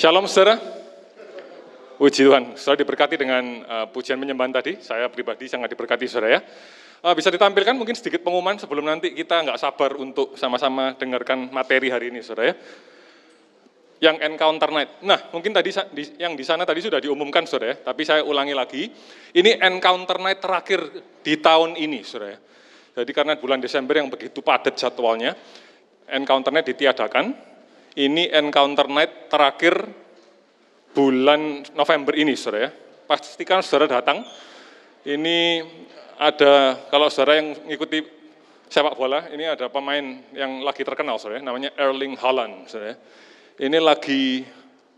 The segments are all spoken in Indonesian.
Shalom saudara. Puji Tuhan, saudara diberkati dengan uh, pujian penyembahan tadi. Saya pribadi sangat diberkati saudara ya. Uh, bisa ditampilkan mungkin sedikit pengumuman sebelum nanti kita nggak sabar untuk sama-sama dengarkan materi hari ini saudara ya. Yang encounter night. Nah mungkin tadi yang di sana tadi sudah diumumkan saudara ya. Tapi saya ulangi lagi. Ini encounter night terakhir di tahun ini saudara ya. Jadi karena bulan Desember yang begitu padat jadwalnya, encounter night ditiadakan ini encounter night terakhir bulan November ini, saudara ya. Pastikan saudara datang. Ini ada, kalau saudara yang mengikuti sepak bola, ini ada pemain yang lagi terkenal, saudara, ya, namanya Erling Haaland, saudara. Ya. Ini lagi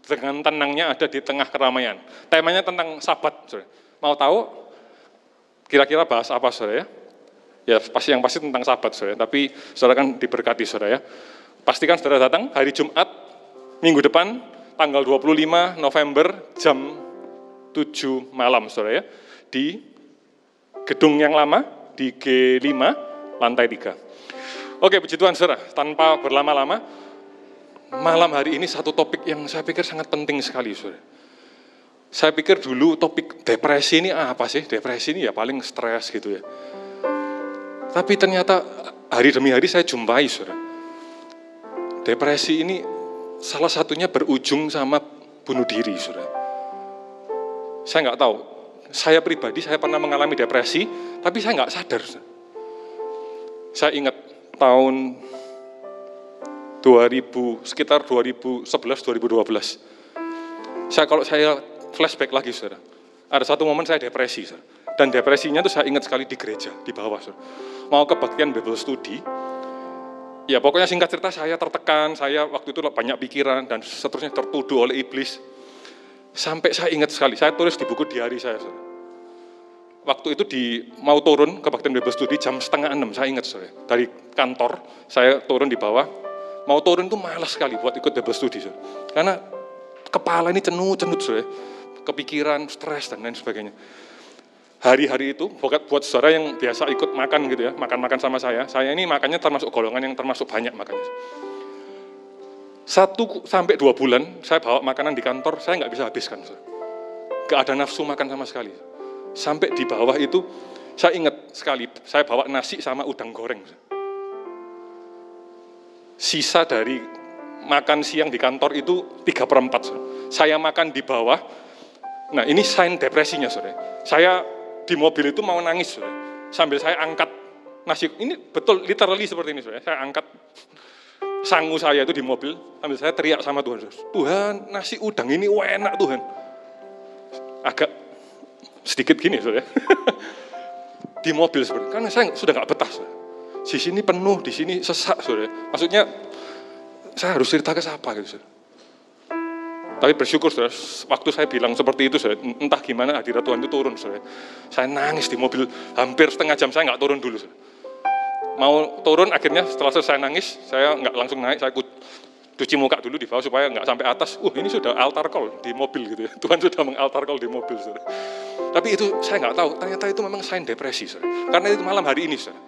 dengan tenangnya ada di tengah keramaian. Temanya tentang sahabat, saudara. Mau tahu? Kira-kira bahas apa, saudara ya? Ya pasti yang pasti tentang sahabat, saudara. Tapi saudara kan diberkati, saudara ya. Pastikan saudara datang hari Jumat, minggu depan, tanggal 25 November jam 7 malam, saudara ya, di gedung yang lama, di G5, lantai 3. Oke, puji Tuhan saudara, tanpa berlama-lama, malam hari ini satu topik yang saya pikir sangat penting sekali, saudara. Saya pikir dulu topik depresi ini apa sih? Depresi ini ya paling stres gitu ya. Tapi ternyata hari demi hari saya jumpai, saudara Depresi ini salah satunya berujung sama bunuh diri, saudara. Saya nggak tahu. Saya pribadi saya pernah mengalami depresi, tapi saya nggak sadar. Saya ingat tahun 2000 sekitar 2011 2012. Saya kalau saya flashback lagi, saudara. Ada satu momen saya depresi, saudara. Dan depresinya itu saya ingat sekali di gereja, di bawah. Saudara. Mau kebaktian Bible Study, Ya pokoknya singkat cerita saya tertekan, saya waktu itu banyak pikiran dan seterusnya tertuduh oleh iblis. Sampai saya ingat sekali, saya tulis di buku diari saya. Waktu itu di mau turun ke Baktian Bible Study jam setengah enam, saya ingat saudara. Dari kantor, saya turun di bawah. Mau turun itu malas sekali buat ikut Bible Study. Saudara. Karena kepala ini cenut-cenut saudara. Kepikiran, stres dan lain sebagainya hari-hari itu buat buat saudara yang biasa ikut makan gitu ya, makan-makan sama saya. Saya ini makannya termasuk golongan yang termasuk banyak makannya. Satu sampai dua bulan saya bawa makanan di kantor, saya nggak bisa habiskan. Gak ada nafsu makan sama sekali. Sampai di bawah itu, saya ingat sekali, saya bawa nasi sama udang goreng. Sisa dari makan siang di kantor itu tiga per 4. Saya makan di bawah, nah ini sign depresinya, sore. Saya di mobil itu mau nangis, saudara. sambil saya angkat nasi, ini betul literally seperti ini, saudara. saya angkat sangu saya itu di mobil, sambil saya teriak sama Tuhan. Tuhan nasi udang ini enak Tuhan. Agak sedikit gini, saudara. di mobil seperti karena saya sudah nggak betah, saudara. Di sini penuh, di sini sesak, saudara. Maksudnya saya harus cerita ke siapa gitu, saudara. Tapi bersyukur saudara, waktu saya bilang seperti itu saudara, entah gimana hadirat Tuhan itu turun saudara. Saya nangis di mobil hampir setengah jam saya nggak turun dulu saudara. Mau turun akhirnya setelah selesai nangis, saya nggak langsung naik, saya cuci muka dulu di bawah supaya nggak sampai atas. Uh ini sudah altar call di mobil gitu ya. Tuhan sudah mengaltar call di mobil saudara. Tapi itu saya nggak tahu, ternyata itu memang sign depresi saudara. Karena itu malam hari ini saudara.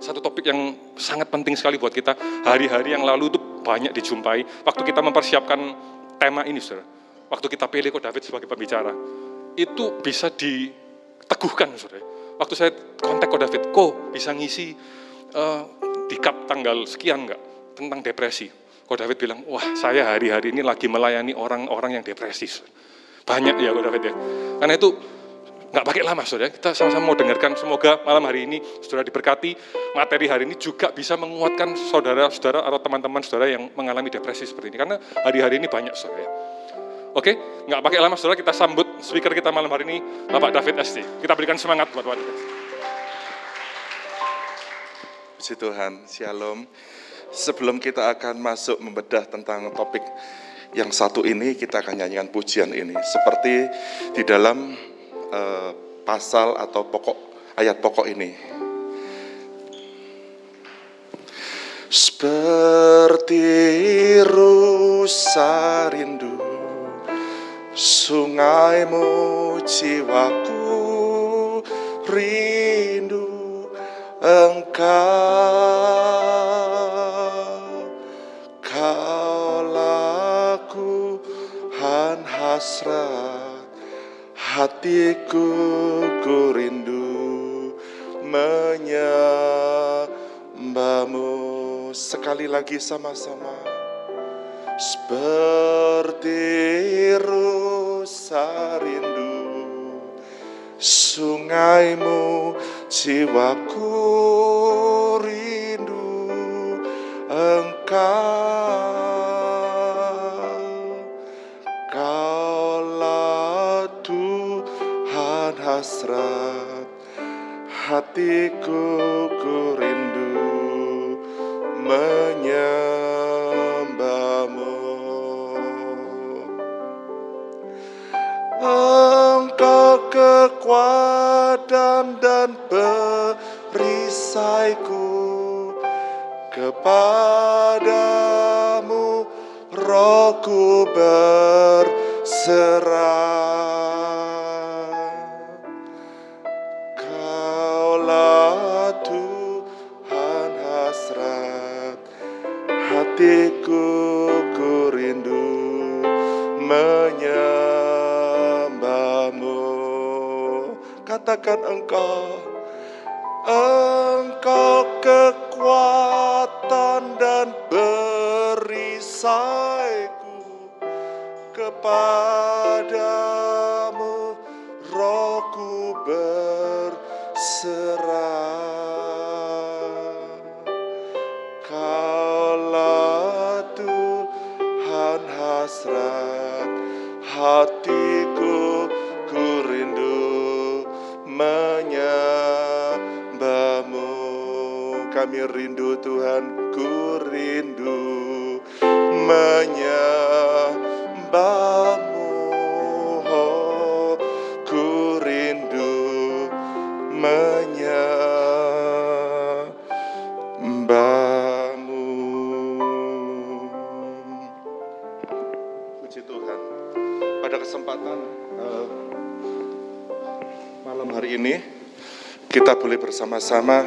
Satu topik yang sangat penting sekali buat kita. Hari-hari yang lalu itu banyak dijumpai. Waktu kita mempersiapkan tema ini, saudara. Waktu kita pilih kok David sebagai pembicara, itu bisa diteguhkan, saudara. Waktu saya kontak kok David, kok bisa ngisi uh, di kap tanggal sekian enggak tentang depresi. Kok David bilang, wah saya hari-hari ini lagi melayani orang-orang yang depresi. Banyak ya kok David ya. Karena itu nggak pakai lama saudara, kita sama-sama mau dengarkan, semoga malam hari ini saudara diberkati, materi hari ini juga bisa menguatkan saudara-saudara atau teman-teman saudara yang mengalami depresi seperti ini, karena hari-hari ini banyak saudara ya. Oke, nggak pakai lama saudara, kita sambut speaker kita malam hari ini, Bapak David ST. Kita berikan semangat buat David. Puji Tuhan, Shalom. Sebelum kita akan masuk membedah tentang topik yang satu ini, kita akan nyanyikan pujian ini. Seperti di dalam uh, pasal atau pokok ayat pokok ini. Seperti rusa rindu Sungaimu jiwaku rindu engkau Kau laku hatiku ku rindu menyembahmu sekali lagi sama-sama. Seperti rusa rindu sungaimu jiwaku rindu. Engkau hasrat hatiku ku rindu menyembahmu Engkau kekuatan dan perisaiku. Kepadamu rohku berserah katakan engkau engkau kekuatan dan perisaiku kepadamu kita boleh bersama-sama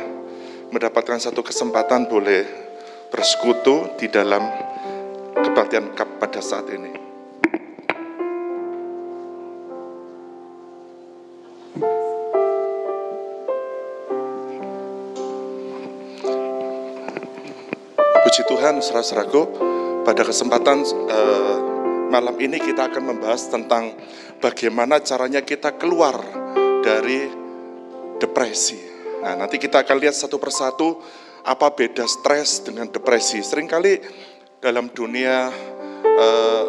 mendapatkan satu kesempatan boleh bersekutu di dalam kebaktian kap pada saat ini. Puji Tuhan, saudara-saudaraku, pada kesempatan eh, malam ini kita akan membahas tentang bagaimana caranya kita keluar dari depresi. Nah, nanti kita akan lihat satu persatu apa beda stres dengan depresi. Seringkali dalam dunia eh,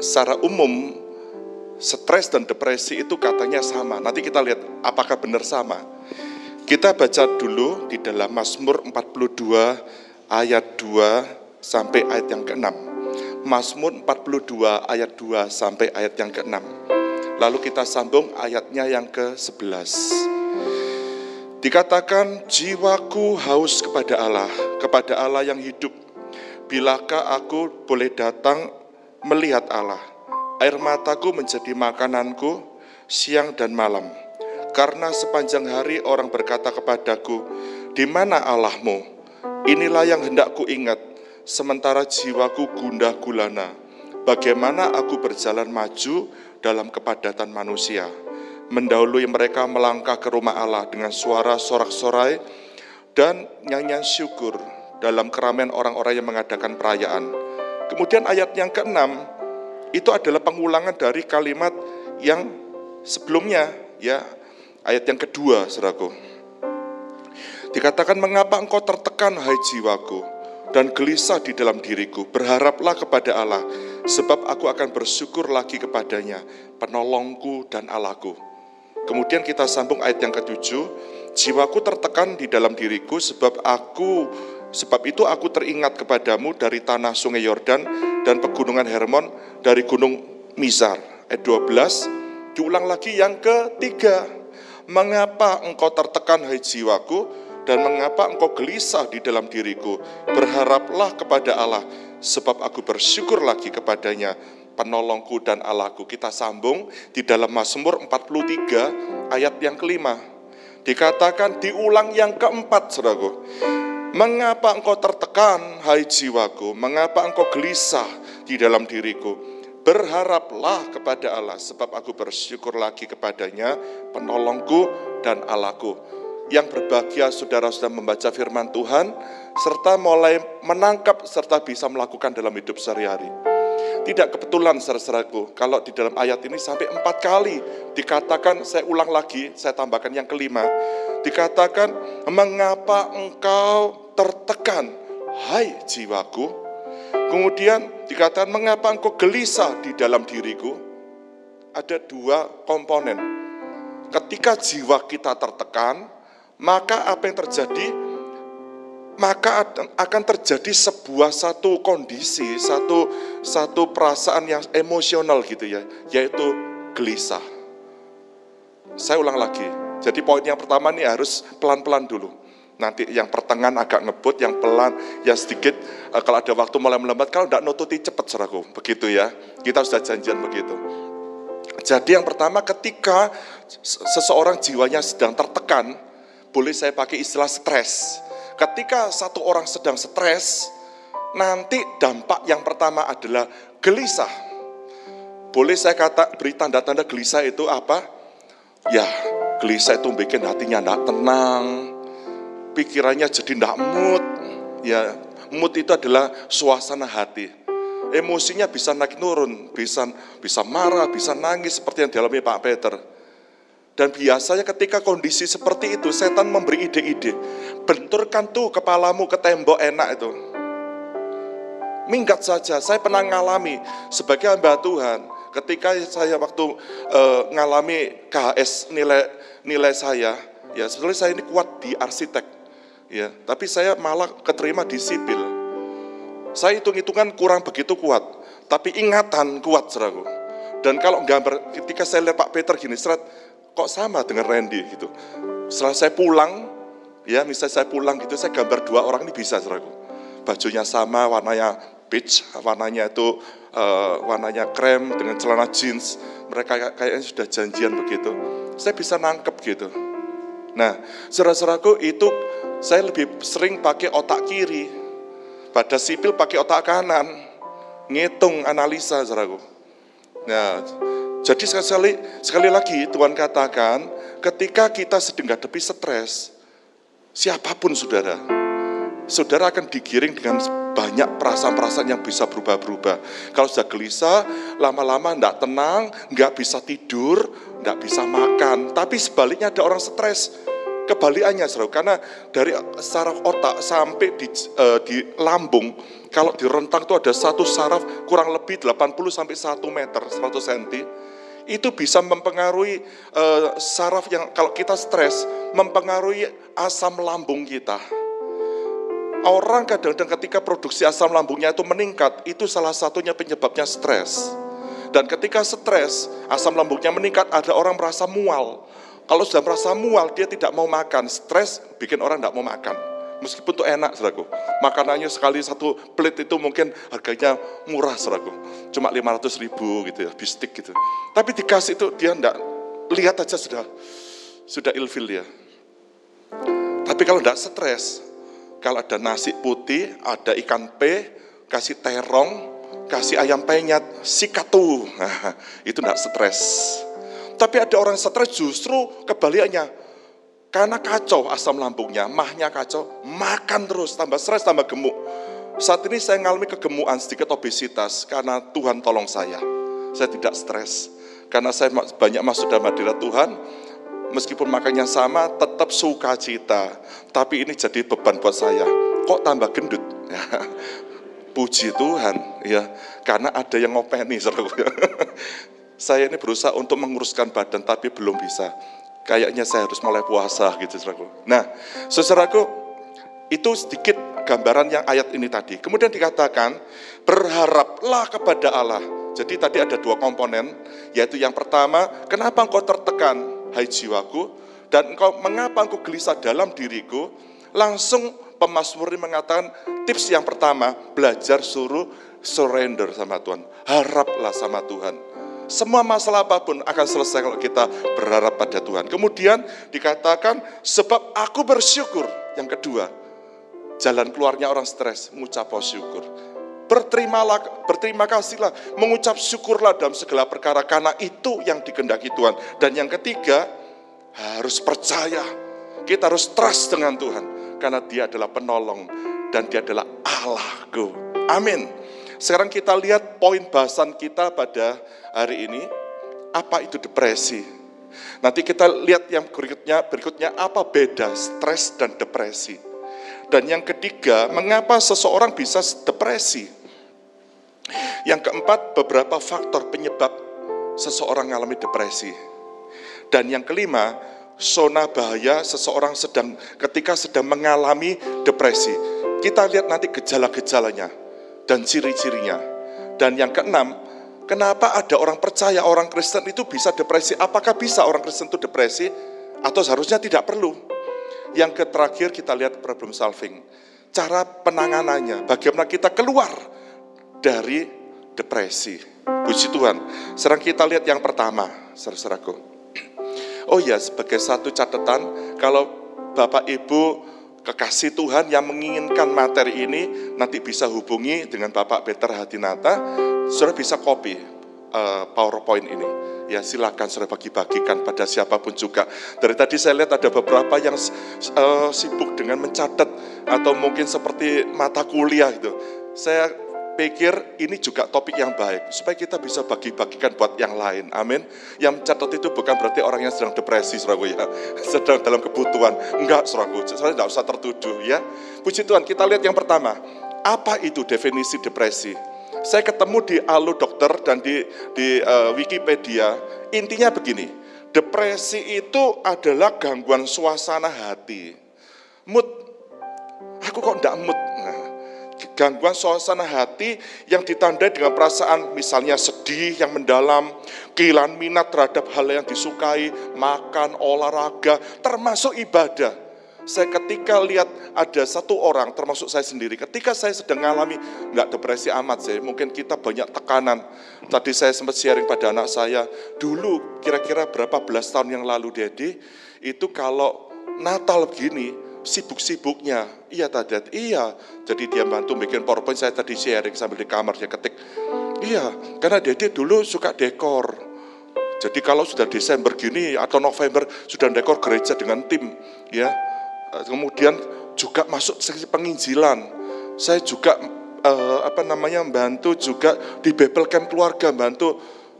secara umum stres dan depresi itu katanya sama. Nanti kita lihat apakah benar sama. Kita baca dulu di dalam Mazmur 42 ayat 2 sampai ayat yang ke-6. Mazmur 42 ayat 2 sampai ayat yang ke-6. Lalu kita sambung ayatnya yang ke-11. Dikatakan jiwaku haus kepada Allah, kepada Allah yang hidup. Bilakah aku boleh datang melihat Allah? Air mataku menjadi makananku siang dan malam. Karena sepanjang hari orang berkata kepadaku, di mana Allahmu? Inilah yang hendak ku ingat, sementara jiwaku gundah gulana. Bagaimana aku berjalan maju dalam kepadatan manusia, mendahului mereka melangkah ke rumah Allah dengan suara sorak-sorai dan nyanyian syukur dalam keramaian orang-orang yang mengadakan perayaan. Kemudian ayat yang keenam itu adalah pengulangan dari kalimat yang sebelumnya ya ayat yang kedua saudaraku. Dikatakan mengapa engkau tertekan hai jiwaku dan gelisah di dalam diriku. Berharaplah kepada Allah sebab aku akan bersyukur lagi kepadanya penolongku dan Allahku. Kemudian kita sambung ayat yang ketujuh. Jiwaku tertekan di dalam diriku sebab aku sebab itu aku teringat kepadamu dari tanah sungai Yordan dan pegunungan Hermon dari gunung Mizar. Ayat 12 diulang lagi yang ketiga. Mengapa engkau tertekan hai jiwaku dan mengapa engkau gelisah di dalam diriku? Berharaplah kepada Allah sebab aku bersyukur lagi kepadanya penolongku dan Allahku. Kita sambung di dalam Mazmur 43 ayat yang kelima. Dikatakan diulang yang keempat, saudaraku. Mengapa engkau tertekan, hai jiwaku? Mengapa engkau gelisah di dalam diriku? berharaplah kepada Allah, sebab aku bersyukur lagi kepadanya, penolongku dan Allahku. Yang berbahagia saudara sudah membaca firman Tuhan, serta mulai menangkap serta bisa melakukan dalam hidup sehari-hari. Tidak kebetulan saudara-saudaraku, kalau di dalam ayat ini sampai empat kali dikatakan, saya ulang lagi, saya tambahkan yang kelima, dikatakan, mengapa engkau tertekan, hai jiwaku, Kemudian dikatakan mengapa engkau gelisah di dalam diriku? Ada dua komponen. Ketika jiwa kita tertekan, maka apa yang terjadi? Maka akan terjadi sebuah satu kondisi, satu satu perasaan yang emosional gitu ya, yaitu gelisah. Saya ulang lagi. Jadi poin yang pertama ini harus pelan-pelan dulu nanti yang pertengahan agak ngebut, yang pelan, yang sedikit, uh, kalau ada waktu mulai melambat, kalau tidak nututi cepat seraku, begitu ya. Kita sudah janjian begitu. Jadi yang pertama ketika seseorang jiwanya sedang tertekan, boleh saya pakai istilah stres. Ketika satu orang sedang stres, nanti dampak yang pertama adalah gelisah. Boleh saya kata beri tanda-tanda gelisah itu apa? Ya, gelisah itu bikin hatinya tidak tenang, pikirannya jadi tidak mood. Ya, mood itu adalah suasana hati. Emosinya bisa naik turun, bisa bisa marah, bisa nangis seperti yang dialami Pak Peter. Dan biasanya ketika kondisi seperti itu, setan memberi ide-ide. Benturkan tuh kepalamu ke tembok enak itu. Minggat saja, saya pernah ngalami sebagai hamba Tuhan. Ketika saya waktu uh, ngalami KHS nilai nilai saya, ya sebetulnya saya ini kuat di arsitek ya tapi saya malah keterima di sipil saya hitung-hitungan kurang begitu kuat tapi ingatan kuat seragu dan kalau gambar ketika saya lihat Pak Peter gini serat kok sama dengan Randy gitu setelah saya pulang ya misalnya saya pulang gitu saya gambar dua orang ini bisa seragu bajunya sama warnanya beige warnanya itu uh, warnanya krem dengan celana jeans mereka kayaknya sudah janjian begitu saya bisa nangkep gitu nah saudara-saudaraku itu saya lebih sering pakai otak kiri. Pada sipil pakai otak kanan. Ngitung, analisa, saudaraku. Nah, jadi sekali, sekali lagi Tuhan katakan, ketika kita sedang hadapi stres, siapa pun saudara, saudara akan digiring dengan banyak perasaan-perasaan yang bisa berubah-berubah. Kalau sudah gelisah, lama-lama tidak tenang, nggak bisa tidur, nggak bisa makan. Tapi sebaliknya ada orang stres, Kebalikannya, saudara, karena dari saraf otak sampai di, uh, di lambung, kalau di rentang itu ada satu saraf kurang lebih 80 sampai 1 meter, 100 cm, itu bisa mempengaruhi uh, saraf yang kalau kita stres, mempengaruhi asam lambung kita. Orang kadang-kadang ketika produksi asam lambungnya itu meningkat, itu salah satunya penyebabnya stres. Dan ketika stres, asam lambungnya meningkat, ada orang merasa mual. Kalau sudah merasa mual, dia tidak mau makan. Stres bikin orang tidak mau makan. Meskipun itu enak, saudaraku. Makanannya sekali satu plate itu mungkin harganya murah, saudaraku. Cuma 500 ribu gitu ya, bistik gitu. Tapi dikasih itu dia tidak, lihat aja sudah, sudah ilfil dia. Tapi kalau tidak stres, kalau ada nasi putih, ada ikan pe, kasih terong, kasih ayam penyet, sikat tuh. Nah, itu tidak stres. Tapi ada orang stres justru kebalikannya. Karena kacau asam lambungnya, mahnya kacau, makan terus, tambah stres, tambah gemuk. Saat ini saya mengalami kegemukan, sedikit obesitas, karena Tuhan tolong saya. Saya tidak stres. Karena saya banyak masuk dalam hadirat Tuhan, meskipun makannya sama, tetap sukacita. Tapi ini jadi beban buat saya. Kok tambah gendut? Puji Tuhan, ya, karena ada yang ngopeni, saya ini berusaha untuk menguruskan badan tapi belum bisa. Kayaknya saya harus mulai puasa gitu saudaraku. Nah, saudaraku, itu sedikit gambaran yang ayat ini tadi. Kemudian dikatakan, berharaplah kepada Allah. Jadi tadi ada dua komponen, yaitu yang pertama, kenapa engkau tertekan, hai jiwaku, dan engkau mengapa engkau gelisah dalam diriku, langsung pemasmur ini mengatakan tips yang pertama, belajar suruh surrender sama Tuhan. Haraplah sama Tuhan. Semua masalah apa pun akan selesai kalau kita berharap pada Tuhan. Kemudian dikatakan, sebab aku bersyukur. Yang kedua, jalan keluarnya orang stres, mengucap syukur. berterimalah, berterima kasihlah, mengucap syukurlah dalam segala perkara karena itu yang dikendaki Tuhan. Dan yang ketiga, harus percaya. Kita harus trust dengan Tuhan karena Dia adalah penolong dan Dia adalah Allahku. Amin. Sekarang kita lihat poin bahasan kita pada hari ini. Apa itu depresi? Nanti kita lihat yang berikutnya, berikutnya apa beda stres dan depresi. Dan yang ketiga, mengapa seseorang bisa depresi? Yang keempat, beberapa faktor penyebab seseorang mengalami depresi. Dan yang kelima, zona bahaya seseorang sedang ketika sedang mengalami depresi. Kita lihat nanti gejala-gejalanya dan ciri-cirinya. Dan yang keenam, kenapa ada orang percaya orang Kristen itu bisa depresi? Apakah bisa orang Kristen itu depresi atau seharusnya tidak perlu? Yang terakhir kita lihat problem solving. Cara penanganannya, bagaimana kita keluar dari depresi. Puji Tuhan. Sekarang kita lihat yang pertama, saudaraku. Oh ya, sebagai satu catatan, kalau Bapak Ibu kekasih Tuhan yang menginginkan materi ini, nanti bisa hubungi dengan Bapak Peter Hadinata, sudah bisa copy uh, PowerPoint ini ya silakan sudah bagi-bagikan pada siapa pun juga. Dari tadi saya lihat ada beberapa yang uh, sibuk dengan mencatat atau mungkin seperti mata kuliah itu. Saya pikir ini juga topik yang baik supaya kita bisa bagi-bagikan buat yang lain. Amin. Yang mencatat itu bukan berarti orang yang sedang depresi, saudaraku ya, sedang dalam kebutuhan. Enggak, saudaraku. Saya tidak usah tertuduh ya. Puji Tuhan, kita lihat yang pertama. Apa itu definisi depresi? Saya ketemu di Alu Dokter dan di, di uh, Wikipedia, intinya begini, depresi itu adalah gangguan suasana hati. Mood, aku kok enggak mood? Nah, gangguan suasana hati yang ditandai dengan perasaan misalnya sedih yang mendalam, kehilangan minat terhadap hal yang disukai, makan, olahraga, termasuk ibadah saya ketika lihat ada satu orang, termasuk saya sendiri, ketika saya sedang mengalami, nggak depresi amat sih, mungkin kita banyak tekanan. Tadi saya sempat sharing pada anak saya, dulu kira-kira berapa belas tahun yang lalu, Dedi, itu kalau Natal begini, sibuk-sibuknya, iya tadi, iya. Jadi dia bantu bikin PowerPoint, saya tadi sharing sambil di kamar, dia ketik. Iya, karena Dedi dulu suka dekor. Jadi kalau sudah Desember gini atau November sudah dekor gereja dengan tim, ya Eh, kemudian juga masuk sesi penginjilan. Saya juga uh, apa namanya membantu juga di Bible Camp keluarga, bantu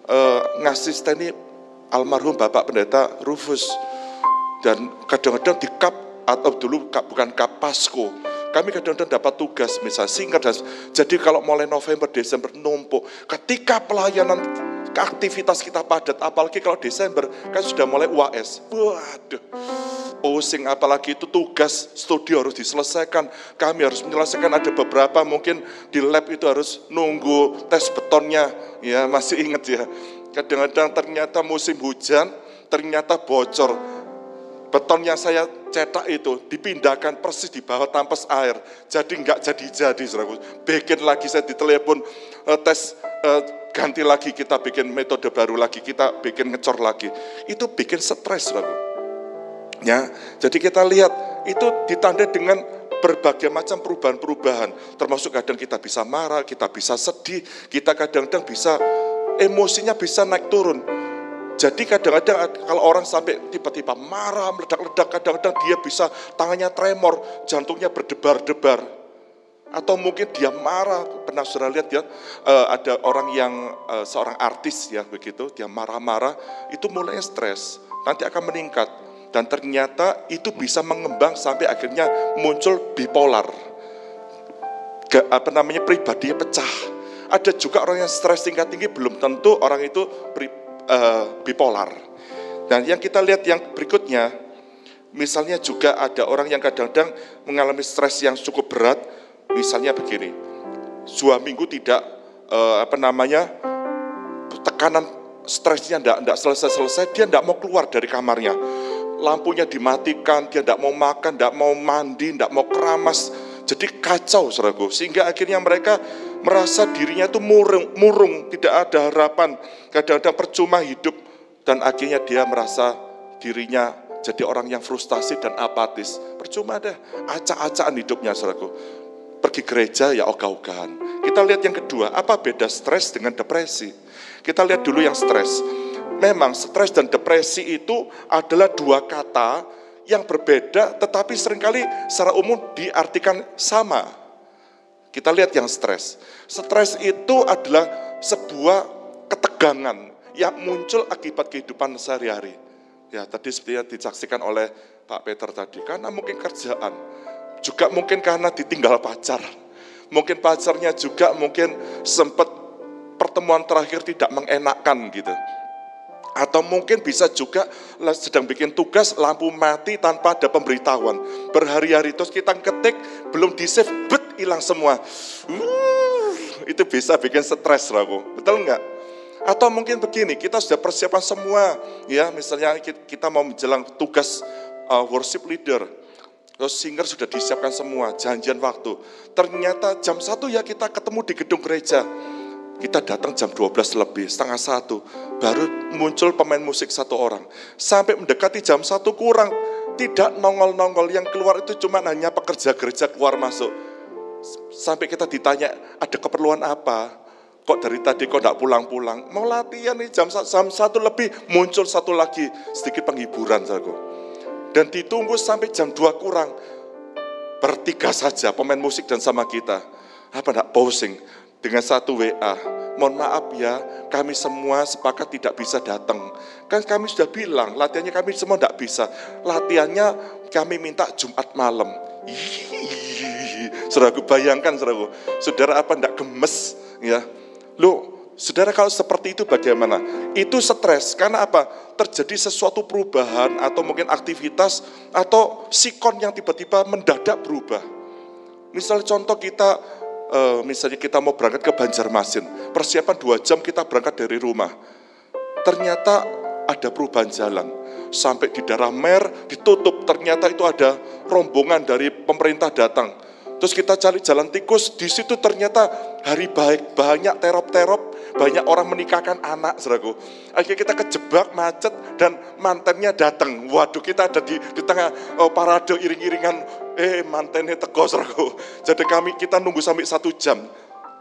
uh, ngasih steni almarhum Bapak Pendeta Rufus. Dan kadang-kadang di kap atau dulu bukan kap Pasko. Kami kadang-kadang dapat tugas misalnya singkat dan jadi kalau mulai November Desember numpuk. Ketika pelayanan aktivitas kita padat, apalagi kalau Desember kan sudah mulai UAS. Waduh pusing apalagi itu tugas studio harus diselesaikan. Kami harus menyelesaikan ada beberapa mungkin di lab itu harus nunggu tes betonnya. Ya masih ingat ya. Kadang-kadang ternyata musim hujan ternyata bocor. Beton yang saya cetak itu dipindahkan persis di bawah tampas air. Jadi enggak jadi-jadi, saudaraku. Bikin lagi saya ditelepon uh, tes uh, ganti lagi kita bikin metode baru lagi, kita bikin ngecor lagi. Itu bikin stres, saudaraku. Ya, jadi kita lihat itu ditandai dengan berbagai macam perubahan-perubahan. Termasuk kadang kita bisa marah, kita bisa sedih, kita kadang-kadang bisa emosinya bisa naik turun. Jadi kadang-kadang kalau orang sampai tiba-tiba marah, meledak-ledak, kadang-kadang dia bisa tangannya tremor, jantungnya berdebar-debar. Atau mungkin dia marah, pernah sudah lihat ya, eh, ada orang yang eh, seorang artis ya begitu, dia marah-marah, itu mulai stres, nanti akan meningkat dan ternyata itu bisa mengembang sampai akhirnya muncul bipolar. Ke, apa namanya pribadinya pecah. Ada juga orang yang stres tingkat tinggi belum tentu orang itu pri, uh, bipolar. Dan yang kita lihat yang berikutnya, misalnya juga ada orang yang kadang-kadang mengalami stres yang cukup berat, misalnya begini, dua minggu tidak uh, apa namanya tekanan stresnya tidak selesai-selesai, dia tidak mau keluar dari kamarnya lampunya dimatikan, dia tidak mau makan, tidak mau mandi, tidak mau keramas. Jadi kacau. Sehingga akhirnya mereka merasa dirinya itu murung, murung tidak ada harapan. Kadang-kadang percuma hidup. Dan akhirnya dia merasa dirinya jadi orang yang frustasi dan apatis. Percuma deh, acak-acakan hidupnya, saudaraku. Pergi gereja ya ogah-ogahan. Kita lihat yang kedua, apa beda stres dengan depresi? Kita lihat dulu yang stres. Memang stres dan depresi itu adalah dua kata yang berbeda tetapi sering kali secara umum diartikan sama. Kita lihat yang stres. Stres itu adalah sebuah ketegangan yang muncul akibat kehidupan sehari-hari. Ya, tadi seperti yang disaksikan oleh Pak Peter tadi, karena mungkin kerjaan, juga mungkin karena ditinggal pacar, mungkin pacarnya juga mungkin sempat pertemuan terakhir tidak mengenakan gitu. Atau mungkin bisa juga sedang bikin tugas lampu mati tanpa ada pemberitahuan. Berhari-hari terus kita ketik belum di save, hilang semua. Uh, itu bisa bikin stres aku. Betul nggak? Atau mungkin begini, kita sudah persiapan semua, ya misalnya kita mau menjelang tugas uh, worship leader, terus singer sudah disiapkan semua, janjian waktu. Ternyata jam satu ya kita ketemu di gedung gereja, kita datang jam 12 lebih, setengah satu, baru muncul pemain musik satu orang. Sampai mendekati jam satu kurang, tidak nongol-nongol, yang keluar itu cuma hanya pekerja gereja keluar masuk. Sampai kita ditanya, ada keperluan apa? Kok dari tadi kok tidak pulang-pulang? Mau latihan nih jam, jam satu lebih, muncul satu lagi, sedikit penghiburan. Saku. Dan ditunggu sampai jam dua kurang, bertiga saja pemain musik dan sama kita. Apa enggak posing? dengan satu WA, mohon maaf ya, kami semua sepakat tidak bisa datang. Kan kami sudah bilang, latihannya kami semua tidak bisa. Latihannya kami minta Jumat malam. Saudaraku bayangkan saudaraku, saudara apa tidak gemes ya. Lu saudara kalau seperti itu bagaimana? Itu stres, karena apa? Terjadi sesuatu perubahan atau mungkin aktivitas atau sikon yang tiba-tiba mendadak berubah. Misalnya contoh kita uh, misalnya kita mau berangkat ke Banjarmasin, persiapan dua jam kita berangkat dari rumah. Ternyata ada perubahan jalan. Sampai di daerah Mer ditutup, ternyata itu ada rombongan dari pemerintah datang. Terus kita cari jalan tikus, di situ ternyata hari baik, banyak terop-terop, banyak orang menikahkan anak, saudaraku. Akhirnya kita kejebak macet dan mantennya datang. Waduh, kita ada di, di tengah oh, parade iring-iringan eh mantennya teko seraku. Jadi kami kita nunggu sampai satu jam.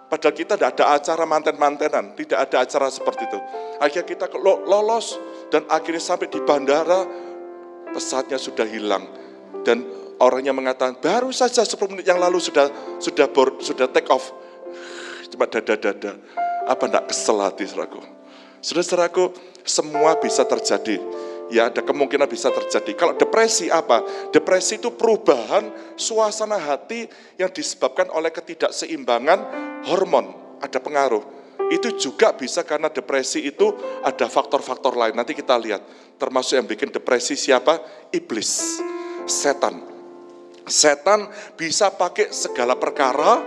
Padahal kita tidak ada acara manten-mantenan, tidak ada acara seperti itu. Akhirnya kita lolos dan akhirnya sampai di bandara, pesawatnya sudah hilang. Dan orangnya mengatakan, baru saja 10 menit yang lalu sudah sudah board, sudah take off. Cuma dada-dada. Apa tidak kesel hati, seraku? Sudah seraku, semua bisa terjadi ya ada kemungkinan bisa terjadi. Kalau depresi apa? Depresi itu perubahan suasana hati yang disebabkan oleh ketidakseimbangan hormon, ada pengaruh. Itu juga bisa karena depresi itu ada faktor-faktor lain. Nanti kita lihat, termasuk yang bikin depresi siapa? Iblis, setan. Setan bisa pakai segala perkara,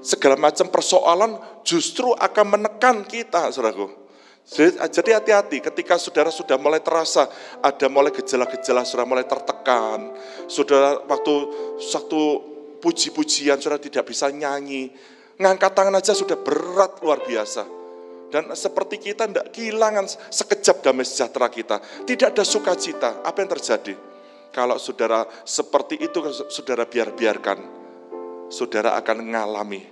segala macam persoalan justru akan menekan kita, saudaraku jadi hati-hati ketika saudara sudah mulai terasa ada mulai gejala-gejala, sudah mulai tertekan, saudara waktu satu puji-pujian saudara tidak bisa nyanyi, ngangkat tangan aja sudah berat luar biasa. Dan seperti kita tidak kehilangan sekejap damai sejahtera kita, tidak ada sukacita. Apa yang terjadi? Kalau saudara seperti itu, saudara biar-biarkan, saudara akan mengalami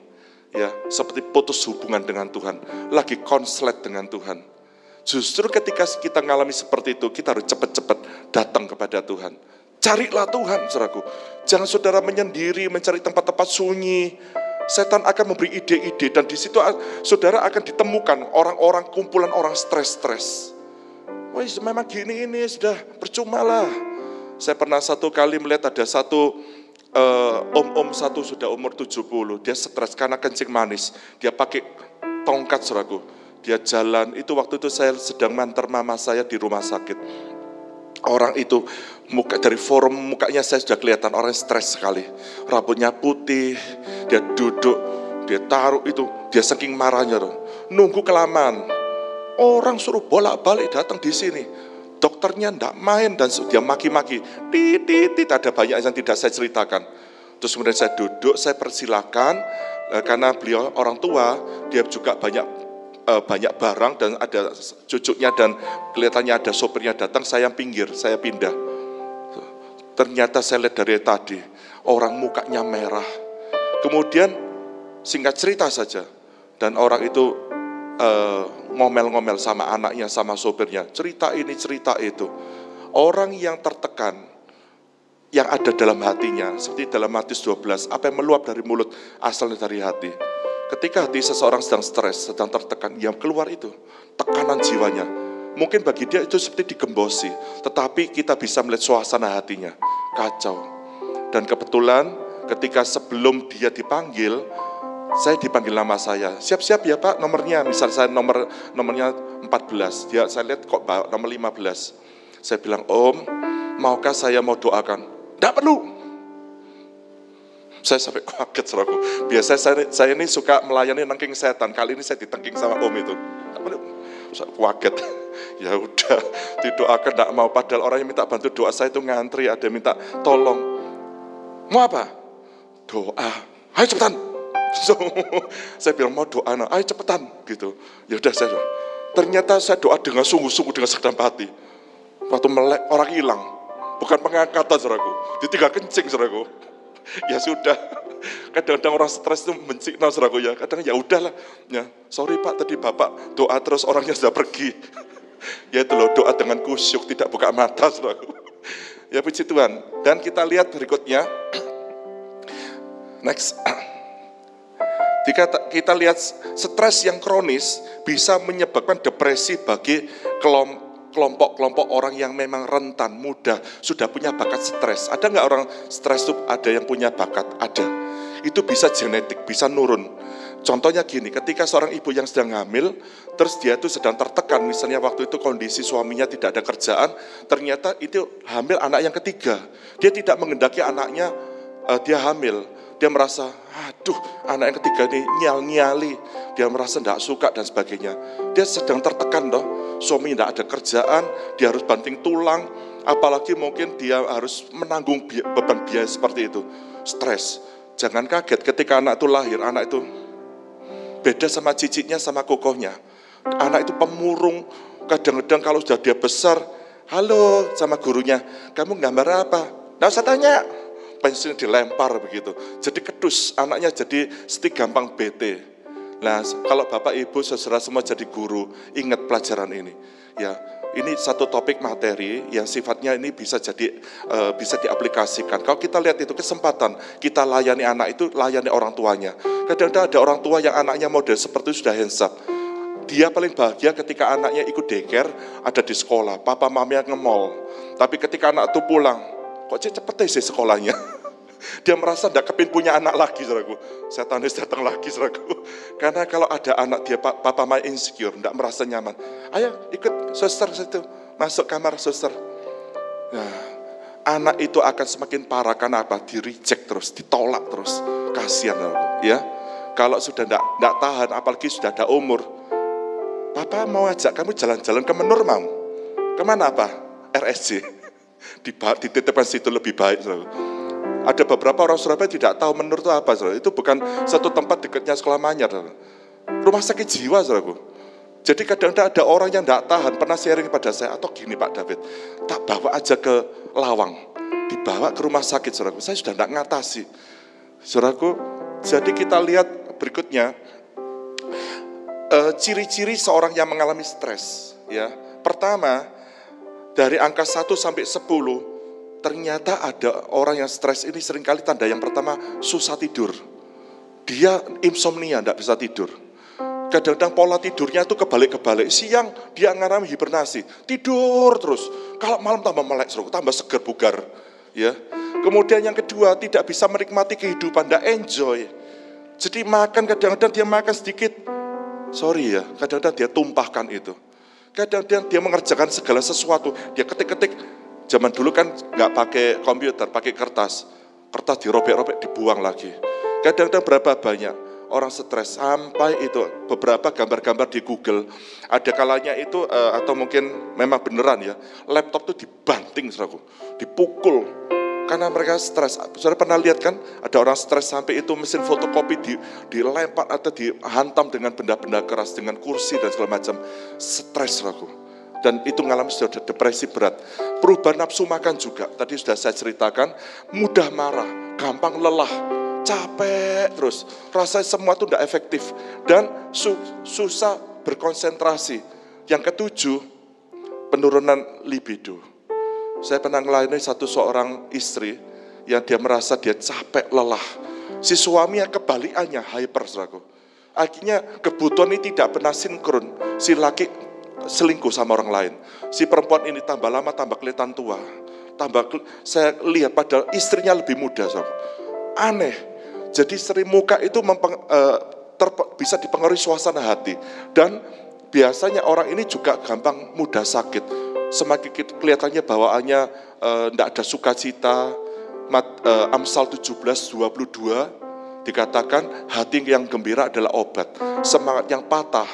ya seperti putus hubungan dengan Tuhan, lagi konslet dengan Tuhan. Justru ketika kita mengalami seperti itu, kita harus cepat-cepat datang kepada Tuhan. Carilah Tuhan, saudaraku. Jangan saudara menyendiri, mencari tempat-tempat sunyi. Setan akan memberi ide-ide dan di situ saudara akan ditemukan orang-orang kumpulan orang stres-stres. Wah, memang gini ini sudah percuma lah. Saya pernah satu kali melihat ada satu uh, om-om satu sudah umur 70, dia stres karena kencing manis. Dia pakai tongkat suraku. Dia jalan, itu waktu itu saya sedang manter mama saya di rumah sakit. Orang itu muka dari forum mukanya saya sudah kelihatan orang stres sekali. Rambutnya putih, dia duduk, dia taruh itu, dia saking marahnya. Nunggu kelamaan. Orang suruh bolak-balik datang di sini Dokternya tidak main dan dia maki-maki. Titit, ada banyak yang tidak saya ceritakan. Terus kemudian saya duduk, saya persilakan eh, karena beliau orang tua, dia juga banyak eh, banyak barang dan ada cucunya dan kelihatannya ada sopirnya datang, saya pinggir, saya pindah. Ternyata saya lihat dari tadi, orang mukanya merah. Kemudian singkat cerita saja. Dan orang itu uh, ngomel-ngomel sama anaknya, sama sopirnya. Cerita ini, cerita itu. Orang yang tertekan, yang ada dalam hatinya, seperti dalam Matius 12, apa yang meluap dari mulut asalnya dari hati. Ketika hati seseorang sedang stres, sedang tertekan, yang keluar itu tekanan jiwanya. Mungkin bagi dia itu seperti digembosi, tetapi kita bisa melihat suasana hatinya, kacau. Dan kebetulan ketika sebelum dia dipanggil, saya dipanggil nama saya. Siap-siap ya Pak nomornya, misal saya nomor nomornya 14, dia saya lihat kok nomor 15. Saya bilang, Om, maukah saya mau doakan? Tidak perlu. Saya sampai kaget seraku. Biasanya saya, saya ini suka melayani nengking setan. Kali ini saya ditengking sama om itu. Tidak perlu. Saya kaget. Ya udah, didoakan tidak mau. Padahal orang yang minta bantu doa saya itu ngantri, ada yang minta tolong. Mau apa? Doa. Ayo cepetan. So, saya bilang mau doa, nah, ayo cepetan gitu. Ya udah saya. Ternyata saya doa dengan sungguh-sungguh dengan segenap hati. Waktu melek orang hilang, bukan pengangkatan saudaraku, ditinggal kencing saudaraku. Ya sudah, kadang-kadang orang stres itu benci nah saudaraku ya, kadang ya udahlah, ya sorry pak tadi bapak doa terus orangnya sudah pergi. Ya itu loh doa dengan kusyuk tidak buka mata saudaraku. Ya puji Tuhan. Dan kita lihat berikutnya, next. Jika kita lihat stres yang kronis bisa menyebabkan depresi bagi kelompok kelompok-kelompok orang yang memang rentan, muda, sudah punya bakat stres. Ada nggak orang stres itu ada yang punya bakat? Ada. Itu bisa genetik, bisa nurun. Contohnya gini, ketika seorang ibu yang sedang hamil, terus dia itu sedang tertekan, misalnya waktu itu kondisi suaminya tidak ada kerjaan, ternyata itu hamil anak yang ketiga. Dia tidak mengendaki anaknya, uh, dia hamil. Dia merasa, aduh anak yang ketiga ini nyal-nyali. Dia merasa tidak suka dan sebagainya. Dia sedang tertekan dong suami tidak ada kerjaan, dia harus banting tulang, apalagi mungkin dia harus menanggung beban biaya seperti itu. Stres. Jangan kaget ketika anak itu lahir, anak itu beda sama cicitnya sama kokohnya. Anak itu pemurung, kadang-kadang kalau sudah dia besar, halo sama gurunya, kamu gambar apa? Nah saya tanya, pensiun dilempar begitu. Jadi kedus, anaknya jadi setik gampang bete. Nah, kalau Bapak Ibu saudara semua jadi guru, ingat pelajaran ini. Ya, ini satu topik materi yang sifatnya ini bisa jadi uh, bisa diaplikasikan. Kalau kita lihat itu kesempatan kita layani anak itu layani orang tuanya. Kadang-kadang ada orang tua yang anaknya model seperti sudah hands up. Dia paling bahagia ketika anaknya ikut deker, ada di sekolah, papa mamanya ngemol. Tapi ketika anak itu pulang, kok cepet sih sekolahnya? Dia merasa tidak kepin punya anak lagi, saudaraku. Setan datang lagi, saudaraku. Karena kalau ada anak dia, papa mama insecure, tidak merasa nyaman. Ayo ikut suster situ, masuk kamar suster. Nah, anak itu akan semakin parah karena apa? Di reject terus, ditolak terus. Kasihan, saudaraku. Ya, kalau sudah tidak tahan, apalagi sudah ada umur. Papa mau ajak kamu jalan-jalan ke Menur mau. Ke mana apa? RSC. Dititipkan situ lebih baik. Saudaraku ada beberapa orang Surabaya tidak tahu menurut itu apa, saudara. Itu bukan satu tempat dekatnya sekolah Manyar, saudara. Rumah sakit jiwa, saudaraku. Jadi kadang-kadang ada orang yang tidak tahan, pernah sharing kepada saya, atau gini Pak David, tak bawa aja ke Lawang, dibawa ke rumah sakit, saudaraku. Saya sudah tidak ngatasi. Saudaraku, jadi kita lihat berikutnya, eh, ciri-ciri seorang yang mengalami stres. ya Pertama, dari angka 1 sampai 10, Ternyata ada orang yang stres ini sering kali tanda yang pertama susah tidur. Dia insomnia, tidak bisa tidur. Kadang-kadang pola tidurnya itu kebalik-kebalik. Siang dia ngarami hibernasi, tidur terus. Kalau malam tambah melek, tambah segar bugar. Ya. Kemudian yang kedua tidak bisa menikmati kehidupan, tidak enjoy. Jadi makan kadang-kadang dia makan sedikit, sorry ya, kadang-kadang dia tumpahkan itu. Kadang-kadang dia mengerjakan segala sesuatu, dia ketik-ketik, Zaman dulu kan nggak pakai komputer, pakai kertas. Kertas dirobek-robek, dibuang lagi. Kadang-kadang berapa banyak orang stres. Sampai itu beberapa gambar-gambar di Google. Ada kalanya itu uh, atau mungkin memang beneran ya laptop tuh dibanting seragu dipukul karena mereka stres. Saudara pernah lihat kan ada orang stres sampai itu mesin fotokopi di, dilempar atau dihantam dengan benda-benda keras dengan kursi dan segala macam stres seragu dan itu mengalami sudah depresi berat. Perubahan nafsu makan juga, tadi sudah saya ceritakan, mudah marah, gampang lelah, capek terus. Rasanya semua itu tidak efektif. Dan su susah berkonsentrasi. Yang ketujuh, penurunan libido. Saya pernah melayani satu seorang istri yang dia merasa dia capek, lelah. Si suami yang kebalikannya hyper, saudaraku. Akhirnya kebutuhan ini tidak pernah sinkron. Si laki selingkuh sama orang lain. Si perempuan ini tambah lama tambah kelihatan tua. Tambah saya lihat padahal istrinya lebih muda. Aneh. Jadi seri muka itu mempeng, uh, bisa dipengaruhi suasana hati. Dan biasanya orang ini juga gampang mudah sakit. Semakin kelihatannya bawaannya tidak uh, ada sukacita. Mat, uh, Amsal 17, 22 dikatakan hati yang gembira adalah obat. Semangat yang patah,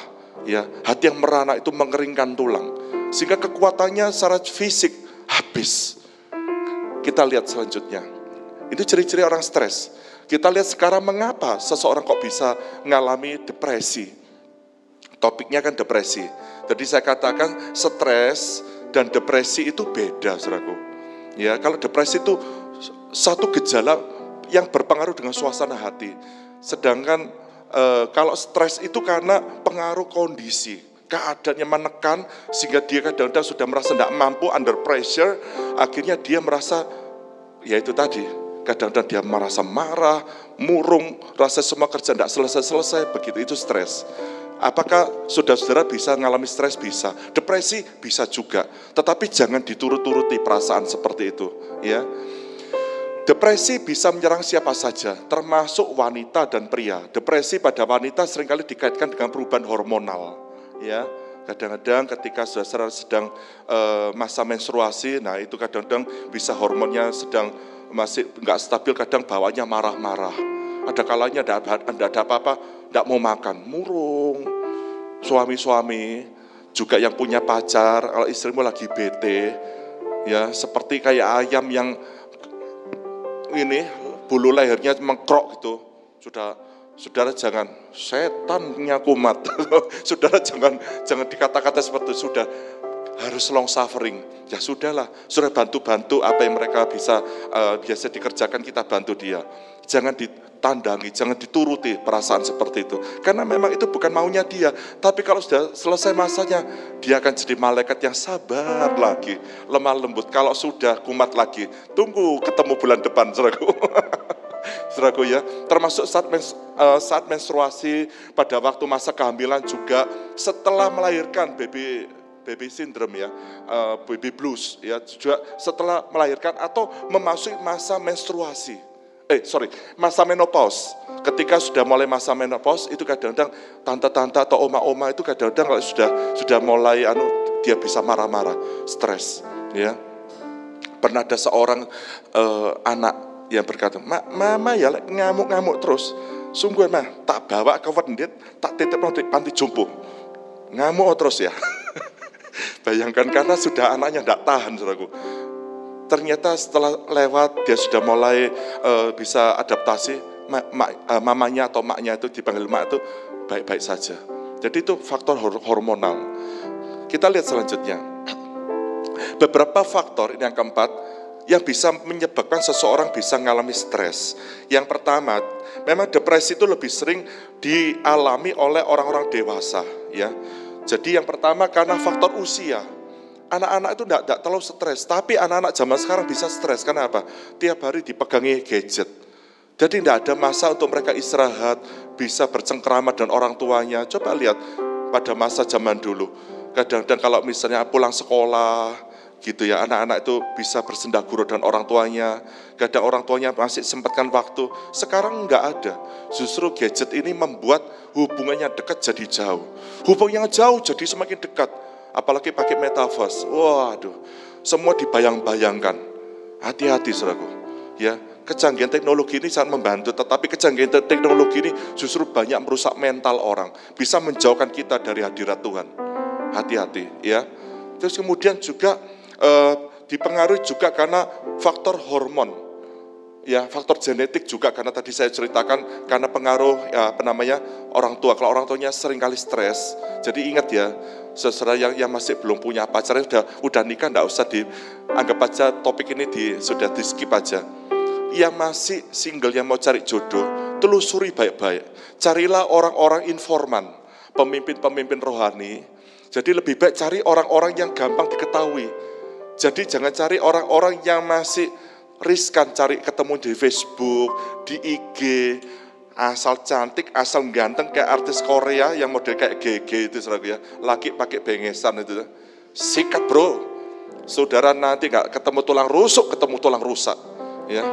ya hati yang merana itu mengeringkan tulang. Sehingga kekuatannya secara fisik habis. Kita lihat selanjutnya. Itu ciri-ciri orang stres. Kita lihat sekarang mengapa seseorang kok bisa mengalami depresi. Topiknya kan depresi. Jadi saya katakan stres dan depresi itu beda, saudaraku. Ya, kalau depresi itu satu gejala yang berpengaruh dengan suasana hati. Sedangkan e, kalau stres itu karena pengaruh kondisi, keadaannya menekan sehingga dia kadang-kadang sudah merasa tidak mampu under pressure, akhirnya dia merasa ya itu tadi, kadang-kadang dia merasa marah, murung, rasa semua kerja tidak selesai-selesai, begitu itu stres. Apakah saudara-saudara bisa mengalami stres? Bisa. Depresi? Bisa juga. Tetapi jangan diturut-turuti perasaan seperti itu. ya. Depresi bisa menyerang siapa saja, termasuk wanita dan pria. Depresi pada wanita sering kali dikaitkan dengan perubahan hormonal. Ya, kadang-kadang ketika saudara sedang uh, masa menstruasi, nah itu kadang-kadang bisa hormonnya sedang masih nggak stabil, kadang bawahnya marah-marah. Ada kalanya tidak ada apa-apa, tidak mau makan, murung. Suami-suami juga yang punya pacar, kalau istrimu lagi bete, ya seperti kayak ayam yang ini bulu lehernya mengkrok gitu. Sudah saudara jangan setannya kumat. saudara jangan jangan dikata-kata seperti itu. Sudah harus long suffering. Ya sudahlah, sudah bantu-bantu apa yang mereka bisa uh, biasa dikerjakan kita bantu dia. Jangan ditandangi, jangan dituruti perasaan seperti itu. Karena memang itu bukan maunya dia. Tapi kalau sudah selesai masanya, dia akan jadi malaikat yang sabar lagi. Lemah lembut. Kalau sudah kumat lagi, tunggu ketemu bulan depan, saudaraku. saudaraku ya, termasuk saat, mens, uh, saat menstruasi, pada waktu masa kehamilan juga, setelah melahirkan baby baby syndrome ya, uh, baby blues ya, juga setelah melahirkan atau memasuki masa menstruasi. Eh, sorry, masa menopause. Ketika sudah mulai masa menopause itu kadang-kadang tante-tante atau oma-oma itu kadang-kadang kalau sudah sudah mulai anu dia bisa marah-marah, stres, ya. Pernah ada seorang uh, anak yang berkata, Ma, "Mama ya ngamuk-ngamuk terus." Sungguh mah tak bawa ke vendit, tak titip nanti panti jompo. Ngamuk terus ya. Bayangkan karena sudah anaknya tidak tahan, saudaraku. Ternyata setelah lewat dia sudah mulai uh, bisa adaptasi, ma ma uh, mamanya atau maknya itu dipanggil mak itu baik-baik saja. Jadi itu faktor hormonal. Kita lihat selanjutnya. Beberapa faktor ini yang keempat yang bisa menyebabkan seseorang bisa mengalami stres. Yang pertama, memang depresi itu lebih sering dialami oleh orang-orang dewasa, ya. Jadi yang pertama karena faktor usia. Anak-anak itu tidak, terlalu stres, tapi anak-anak zaman sekarang bisa stres. Kenapa? Tiap hari dipegangi gadget. Jadi tidak ada masa untuk mereka istirahat, bisa bercengkrama dan orang tuanya. Coba lihat pada masa zaman dulu. Kadang-kadang kalau misalnya pulang sekolah, gitu ya. Anak-anak itu bisa bersenda guru dan orang tuanya. Kadang orang tuanya masih sempatkan waktu. Sekarang nggak ada. Justru gadget ini membuat hubungannya dekat jadi jauh. Hubungannya jauh jadi semakin dekat. Apalagi pakai metaverse. Waduh semua dibayang-bayangkan. Hati-hati saudaraku. Ya kecanggihan teknologi ini sangat membantu, tetapi kecanggihan teknologi ini justru banyak merusak mental orang, bisa menjauhkan kita dari hadirat Tuhan. Hati-hati, ya. Terus kemudian juga eh, dipengaruhi juga karena faktor hormon. Ya, faktor genetik juga karena tadi saya ceritakan karena pengaruh ya apa namanya orang tua. Kalau orang tuanya sering kali stres, jadi ingat ya, sesuatu yang, yang masih belum punya pacar udah udah nikah, enggak usah dianggap aja topik ini di, sudah di skip aja. yang masih single, yang mau cari jodoh, telusuri baik-baik. Carilah orang-orang informan, pemimpin-pemimpin rohani. Jadi lebih baik cari orang-orang yang gampang diketahui. Jadi jangan cari orang-orang yang masih riskan cari ketemu di Facebook, di IG, asal cantik, asal ganteng kayak artis Korea yang model kayak GG itu saudara ya. Laki pakai bengesan itu. Sikat bro, saudara nanti nggak ketemu tulang rusuk, ketemu tulang rusak. Ya,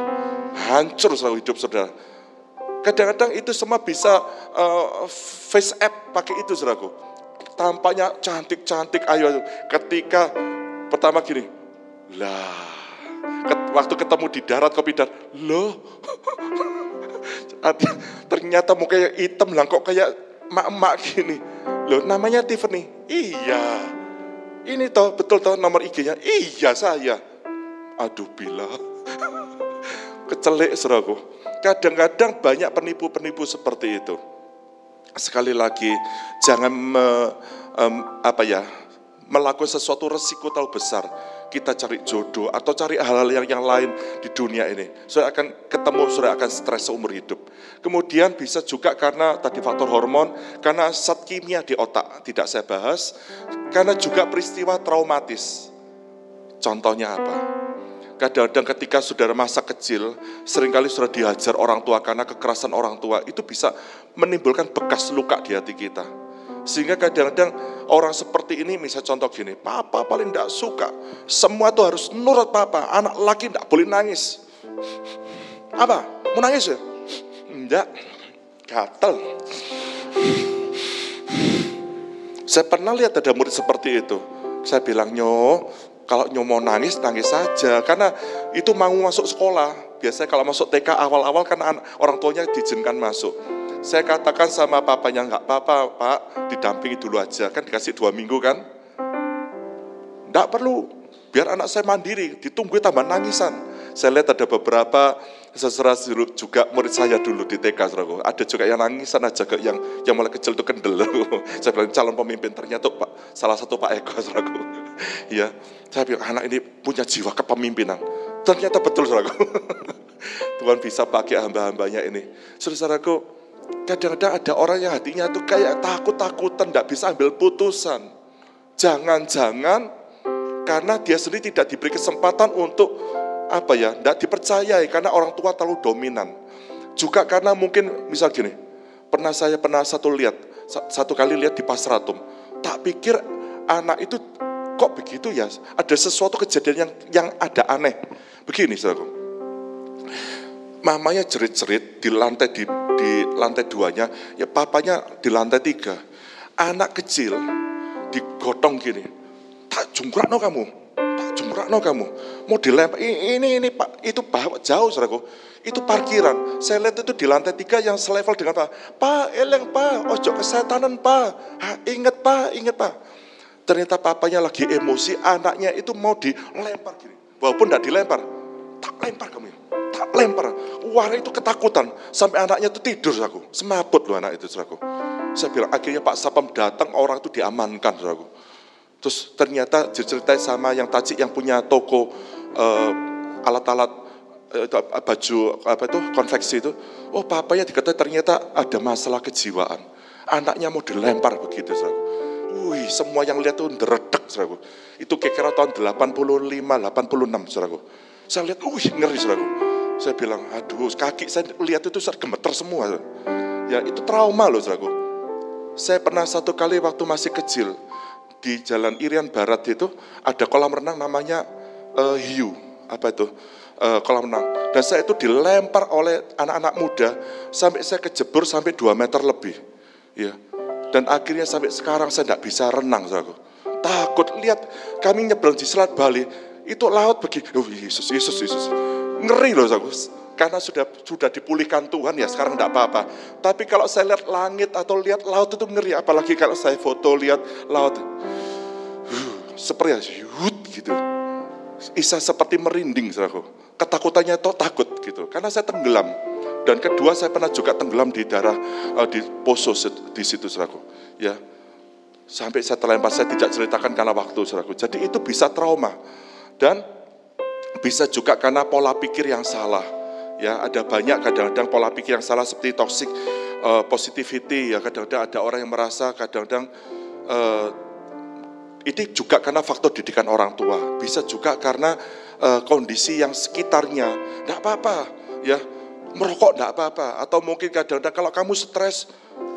hancur selalu hidup saudara. Kadang-kadang itu semua bisa uh, face app pakai itu saudaraku. Tampaknya cantik-cantik, ayo. Ketika pertama gini, lah, waktu ketemu di darat kopi dar, loh, ternyata mukanya hitam lah kok kayak mak-mak gini. Loh namanya Tiffany. Iya. Ini toh betul toh nomor IG-nya. Iya saya. Aduh bila. Kecelik seraku. Kadang-kadang banyak penipu-penipu seperti itu. Sekali lagi jangan me, um, apa ya melakukan sesuatu resiko terlalu besar kita cari jodoh atau cari hal-hal yang yang lain di dunia ini. Saya akan ketemu, saya akan stres seumur hidup. Kemudian bisa juga karena tadi faktor hormon, karena zat kimia di otak tidak saya bahas, karena juga peristiwa traumatis. Contohnya apa? Kadang-kadang ketika saudara masa kecil, sering kali sudah dihajar orang tua karena kekerasan orang tua, itu bisa menimbulkan bekas luka di hati kita sehingga kadang-kadang orang seperti ini, misal contoh gini, papa paling tidak suka, semua tuh harus nurut papa, anak laki tidak boleh nangis. Apa? Mau nangis ya? Enggak, gatel. Saya pernah lihat ada murid seperti itu. Saya bilang, nyo, kalau nyo mau nangis, nangis saja. Karena itu mau masuk sekolah. Biasanya kalau masuk TK awal-awal kan orang tuanya diizinkan masuk saya katakan sama papanya, enggak apa-apa pak, didampingi dulu aja. Kan dikasih dua minggu kan. Enggak perlu, biar anak saya mandiri, ditunggu tambah nangisan. Saya lihat ada beberapa seserah juga murid saya dulu di TK, saudara. Ada juga yang nangisan aja, yang yang mulai kecil itu kendel. saya bilang calon pemimpin ternyata Pak, salah satu Pak Eko, saudara. ya, saya bilang anak ini punya jiwa kepemimpinan. Ternyata betul, saudara. Tuhan bisa pakai hamba-hambanya ini. Saudaraku, Kadang-kadang ada orang yang hatinya tuh kayak takut-takutan, tidak bisa ambil putusan. Jangan-jangan karena dia sendiri tidak diberi kesempatan untuk apa ya, tidak dipercayai karena orang tua terlalu dominan. Juga karena mungkin misal gini, pernah saya pernah satu lihat, satu kali lihat di Pasratum, tak pikir anak itu kok begitu ya, ada sesuatu kejadian yang yang ada aneh. Begini, saudara. Mamanya jerit-jerit di lantai di di lantai duanya, ya papanya di lantai tiga. Anak kecil digotong gini, tak jungkrak no kamu, tak jungkrak no kamu. Mau dilempar, ini, ini pak, itu bawa jauh saudaraku. Itu parkiran, saya lihat itu di lantai tiga yang selevel dengan pak. Pak, eleng pak, ojo kesetanan pak, ha, inget pak, inget pak. Ternyata papanya lagi emosi, anaknya itu mau dilempar gini. Walaupun tidak dilempar, tak lempar kamu tak lempar. Wah itu ketakutan. Sampai anaknya itu tidur aku. Semaput loh anak itu aku. Saya bilang akhirnya Pak Sapam datang orang itu diamankan aku. Terus ternyata diceritain sama yang tajik yang punya toko uh, alat-alat uh, baju apa itu konveksi itu. Oh papanya dikatakan ternyata ada masalah kejiwaan. Anaknya mau dilempar begitu saudara. Wih, semua yang lihat tuh deredek saudara. Itu kira-kira tahun 85, 86 saudara. Saya lihat, wih ngeri saudara. Saya bilang, aduh kaki saya lihat itu saya gemeter semua. Ya itu trauma loh saudaraku. Saya pernah satu kali waktu masih kecil di Jalan Irian Barat itu ada kolam renang namanya uh, hiu. Apa itu? Uh, kolam renang. Dan saya itu dilempar oleh anak-anak muda sampai saya kejebur sampai 2 meter lebih. Ya. Dan akhirnya sampai sekarang saya tidak bisa renang, saudaraku. Takut lihat kami nyebrang di Selat Bali, itu laut begini. Oh Yesus, Yesus, Yesus. Ngeri loh aku. Karena sudah sudah dipulihkan Tuhan ya sekarang tidak apa-apa. Tapi kalau saya lihat langit atau lihat laut itu ngeri. Apalagi kalau saya foto lihat laut. Uh, seperti yut gitu. Isa seperti merinding saudaraku. Ketakutannya itu takut gitu. Karena saya tenggelam. Dan kedua saya pernah juga tenggelam di darah uh, di poso di situ saudaraku. Ya. Sampai saya terlempar, saya tidak ceritakan karena waktu saudaraku. Jadi itu bisa trauma. Dan bisa juga karena pola pikir yang salah. Ya, ada banyak kadang-kadang pola pikir yang salah seperti toxic uh, positivity ya kadang-kadang ada orang yang merasa kadang-kadang uh, ini juga karena faktor didikan orang tua, bisa juga karena uh, kondisi yang sekitarnya. Tidak apa-apa, ya merokok tidak apa-apa. Atau mungkin kadang-kadang kalau kamu stres,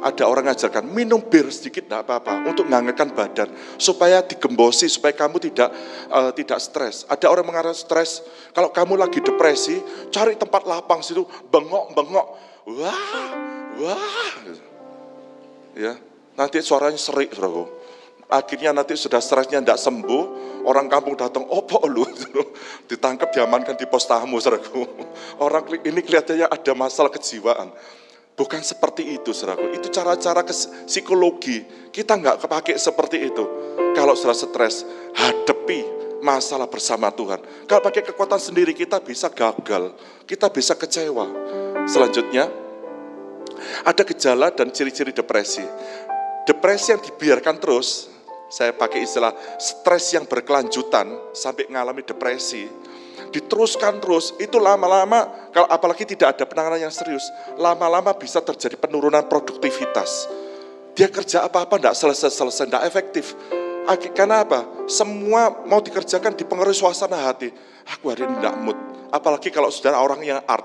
ada orang ngajarkan minum bir sedikit tidak apa-apa untuk menghangatkan badan supaya digembosi supaya kamu tidak uh, tidak stres. Ada orang mengarah stres kalau kamu lagi depresi cari tempat lapang situ bengok bengok wah wah ya nanti suaranya serik saudaraku akhirnya nanti sudah stresnya tidak sembuh, orang kampung datang, opo lu, ditangkap, diamankan di pos tamu, saudaraku. Orang ini kelihatannya ada masalah kejiwaan. Bukan seperti itu, saudaraku. Itu cara-cara psikologi. Kita nggak kepake seperti itu. Kalau sudah stres, hadapi masalah bersama Tuhan. Kalau pakai kekuatan sendiri, kita bisa gagal. Kita bisa kecewa. Selanjutnya, ada gejala dan ciri-ciri depresi. Depresi yang dibiarkan terus, saya pakai istilah stres yang berkelanjutan sampai mengalami depresi, diteruskan terus, itu lama-lama, kalau apalagi tidak ada penanganan yang serius, lama-lama bisa terjadi penurunan produktivitas. Dia kerja apa-apa tidak selesai-selesai, tidak efektif. Karena apa? Semua mau dikerjakan dipengaruhi suasana hati. Aku hari ini tidak mood. Apalagi kalau saudara orang yang art.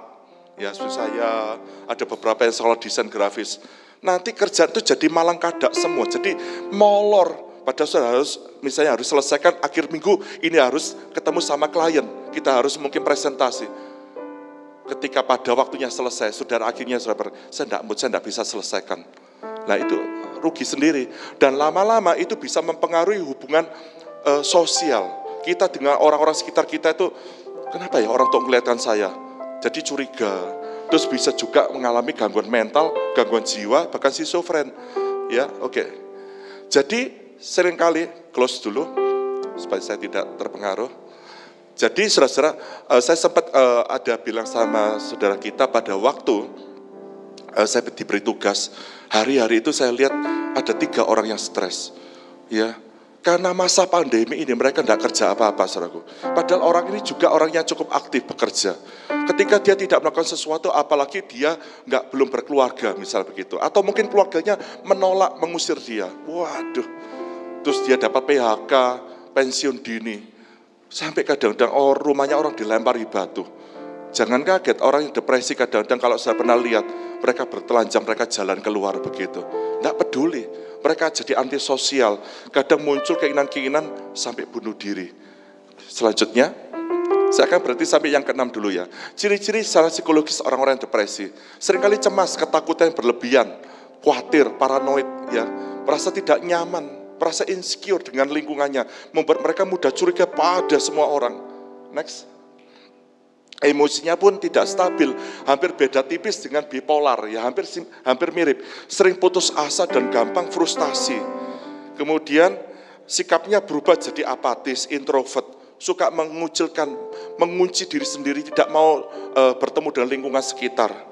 Ya, saya ada beberapa yang sekolah desain grafis. Nanti kerja itu jadi malang kadak semua. Jadi molor, Padahal sudah harus, misalnya harus selesaikan akhir minggu, ini harus ketemu sama klien. Kita harus mungkin presentasi. Ketika pada waktunya selesai, saudara akhirnya ber, saya tidak mood, saya tidak bisa selesaikan. Nah itu rugi sendiri. Dan lama-lama itu bisa mempengaruhi hubungan uh, sosial. Kita dengan orang-orang sekitar kita itu, kenapa ya orang tuh melihatkan saya? Jadi curiga. Terus bisa juga mengalami gangguan mental, gangguan jiwa, bahkan schizofren. Ya, oke. Okay. Jadi sering kali close dulu supaya saya tidak terpengaruh. Jadi saudara-saudara, uh, saya sempat uh, ada bilang sama saudara kita pada waktu uh, saya diberi tugas hari-hari itu saya lihat ada tiga orang yang stres, ya karena masa pandemi ini mereka tidak kerja apa-apa, saudaraku. Padahal orang ini juga orang yang cukup aktif bekerja. Ketika dia tidak melakukan sesuatu, apalagi dia nggak belum berkeluarga, misal begitu, atau mungkin keluarganya menolak mengusir dia. Waduh, terus dia dapat PHK, pensiun dini. Sampai kadang-kadang oh, rumahnya orang dilempari batu. Jangan kaget, orang yang depresi kadang-kadang kalau saya pernah lihat, mereka bertelanjang, mereka jalan keluar begitu. Tidak peduli, mereka jadi antisosial. Kadang muncul keinginan-keinginan sampai bunuh diri. Selanjutnya, saya akan berarti sampai yang keenam dulu ya. Ciri-ciri secara psikologis orang-orang yang depresi. Seringkali cemas, ketakutan yang berlebihan, khawatir, paranoid, ya, merasa tidak nyaman, merasa insecure dengan lingkungannya, membuat mereka mudah curiga pada semua orang. Next. Emosinya pun tidak stabil, hampir beda tipis dengan bipolar, ya hampir hampir mirip. Sering putus asa dan gampang frustasi. Kemudian sikapnya berubah jadi apatis, introvert, suka mengucilkan, mengunci diri sendiri, tidak mau uh, bertemu dengan lingkungan sekitar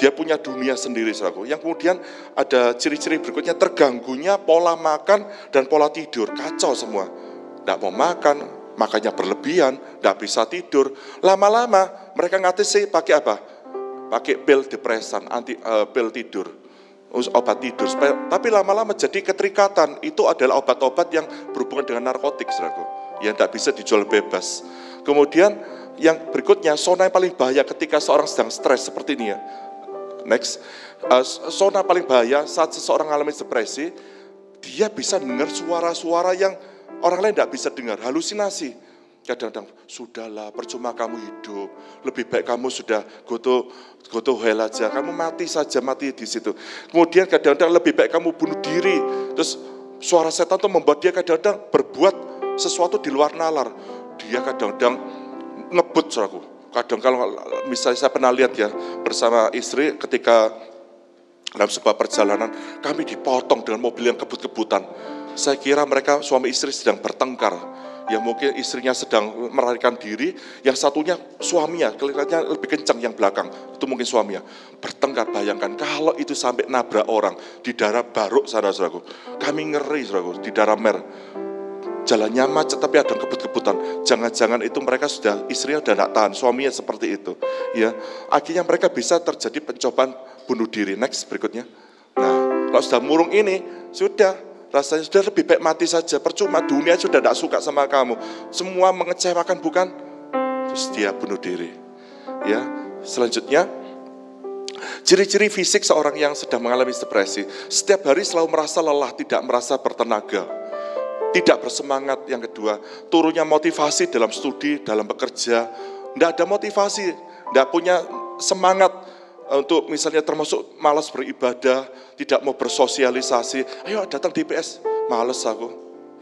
dia punya dunia sendiri, saudaraku. Yang kemudian ada ciri-ciri berikutnya, terganggunya pola makan dan pola tidur. Kacau semua. Tidak mau makan, makannya berlebihan, tidak bisa tidur. Lama-lama mereka ngatasi pakai apa? Pakai pil depresan, anti uh, pil tidur, obat tidur. Tapi lama-lama jadi keterikatan. Itu adalah obat-obat yang berhubungan dengan narkotik, saudaraku. Yang tidak bisa dijual bebas. Kemudian yang berikutnya, zona yang paling bahaya ketika seorang sedang stres seperti ini ya. Next, uh, paling bahaya saat seseorang mengalami depresi, dia bisa dengar suara-suara yang orang lain tidak bisa dengar, halusinasi. Kadang-kadang, sudahlah percuma kamu hidup, lebih baik kamu sudah goto, goto hell aja, kamu mati saja, mati di situ. Kemudian kadang-kadang lebih baik kamu bunuh diri, terus suara setan itu membuat dia kadang-kadang berbuat sesuatu di luar nalar. Dia kadang-kadang ngebut, suraku kadang kalau misalnya saya pernah lihat ya bersama istri ketika dalam sebuah perjalanan kami dipotong dengan mobil yang kebut-kebutan. Saya kira mereka suami istri sedang bertengkar. Ya mungkin istrinya sedang melarikan diri, yang satunya suaminya, kelihatannya lebih kencang yang belakang. Itu mungkin suaminya. Bertengkar, bayangkan kalau itu sampai nabrak orang di daerah Baruk, saudara-saudaraku. Kami ngeri, saudaraku, di daerah Mer. Jalannya macet tapi ada kebut-kebutan. Jangan-jangan itu mereka sudah istrinya sudah tidak tahan, suaminya seperti itu. Ya, akhirnya mereka bisa terjadi pencobaan bunuh diri. Next berikutnya. Nah, kalau sudah murung ini sudah rasanya sudah lebih baik mati saja. Percuma dunia sudah tidak suka sama kamu. Semua mengecewakan bukan? Terus dia bunuh diri. Ya, selanjutnya Ciri-ciri fisik seorang yang sedang mengalami depresi, setiap hari selalu merasa lelah, tidak merasa bertenaga, tidak bersemangat. Yang kedua, turunnya motivasi dalam studi, dalam bekerja, tidak ada motivasi, tidak punya semangat untuk misalnya termasuk malas beribadah, tidak mau bersosialisasi. Ayo datang di PS, malas aku,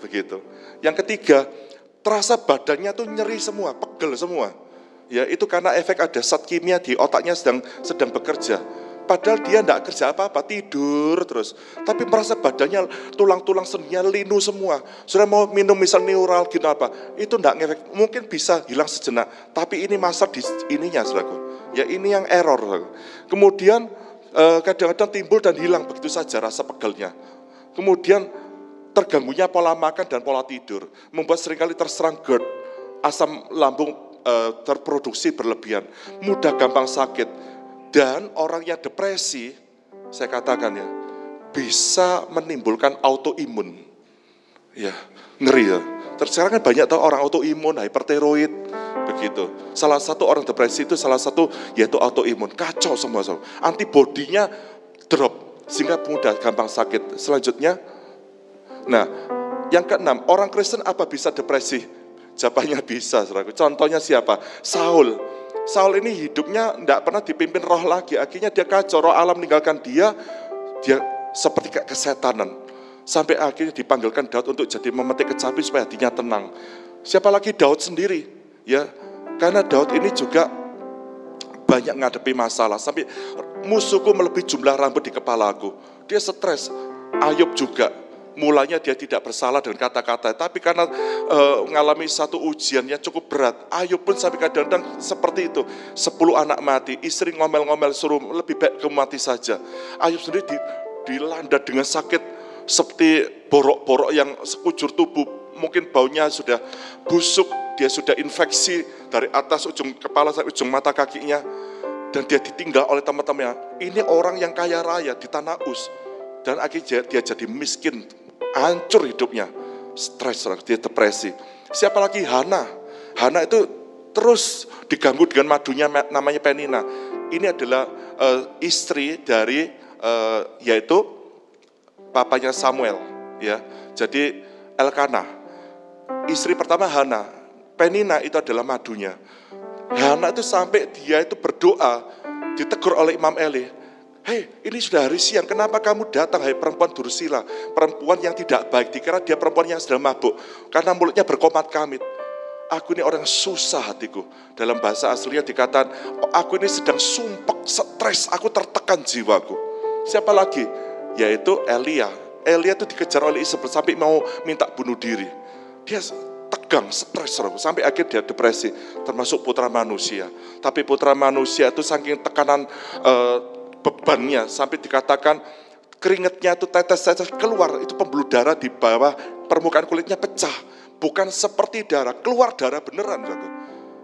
begitu. Yang ketiga, terasa badannya tuh nyeri semua, pegel semua Ya itu karena efek ada zat kimia di otaknya sedang sedang bekerja. Padahal dia tidak kerja apa-apa, tidur terus. Tapi merasa badannya tulang-tulang sendinya linu semua. Sudah mau minum misal neural gitu apa, itu tidak ngefek. Mungkin bisa hilang sejenak, tapi ini masa di ininya, saudaraku. Ya ini yang error. Kemudian eh, kadang-kadang timbul dan hilang begitu saja rasa pegelnya. Kemudian terganggunya pola makan dan pola tidur, membuat sering kali terserang GERD, asam lambung uh, terproduksi berlebihan, mudah gampang sakit. Dan orang yang depresi, saya katakan ya, bisa menimbulkan autoimun. Ya, ngeri ya. Sekarang kan banyak tahu orang autoimun, hipertiroid, begitu. Salah satu orang depresi itu salah satu yaitu autoimun, kacau semua semua. Antibodinya drop sehingga mudah gampang sakit. Selanjutnya, nah yang keenam orang Kristen apa bisa depresi? Jawabannya bisa, saudaraku. Contohnya siapa? Saul. Saul ini hidupnya tidak pernah dipimpin roh lagi. Akhirnya dia kacau, roh alam meninggalkan dia. Dia seperti kayak kesetanan. Sampai akhirnya dipanggilkan Daud untuk jadi memetik kecapi supaya hatinya tenang. Siapa lagi Daud sendiri? Ya, karena Daud ini juga banyak ngadepi masalah. Sampai musuhku melebihi jumlah rambut di kepalaku. Dia stres. Ayub juga mulanya dia tidak bersalah dengan kata-kata, tapi karena e, mengalami satu ujian yang cukup berat, Ayub pun sampai kadang-kadang seperti itu, sepuluh anak mati, istri ngomel-ngomel suruh lebih baik kamu mati saja. Ayub sendiri di, dilanda dengan sakit seperti borok-borok yang sekujur tubuh, mungkin baunya sudah busuk, dia sudah infeksi dari atas ujung kepala sampai ujung mata kakinya, dan dia ditinggal oleh teman-temannya. Ini orang yang kaya raya di tanah Us, dan akhirnya dia jadi miskin hancur hidupnya, stres, dia depresi. Siapa lagi? Hana. Hana itu terus diganggu dengan madunya namanya Penina. Ini adalah uh, istri dari uh, yaitu papanya Samuel, ya. Jadi Elkanah. Istri pertama Hana. Penina itu adalah madunya. Hana itu sampai dia itu berdoa ditegur oleh Imam Eli Hei, ini sudah hari siang, kenapa kamu datang, hai perempuan dursila, perempuan yang tidak baik, dikira dia perempuan yang sedang mabuk, karena mulutnya berkomat kamit. Aku ini orang susah hatiku. Dalam bahasa aslinya dikatakan, oh, aku ini sedang sumpek, stres, aku tertekan jiwaku. Siapa lagi? Yaitu Elia. Elia itu dikejar oleh Isabel sampai mau minta bunuh diri. Dia tegang, stres, sampai akhir dia depresi, termasuk putra manusia. Tapi putra manusia itu saking tekanan uh, sampai dikatakan keringatnya itu tetes-tetes keluar, itu pembuluh darah di bawah permukaan kulitnya pecah. Bukan seperti darah, keluar darah beneran.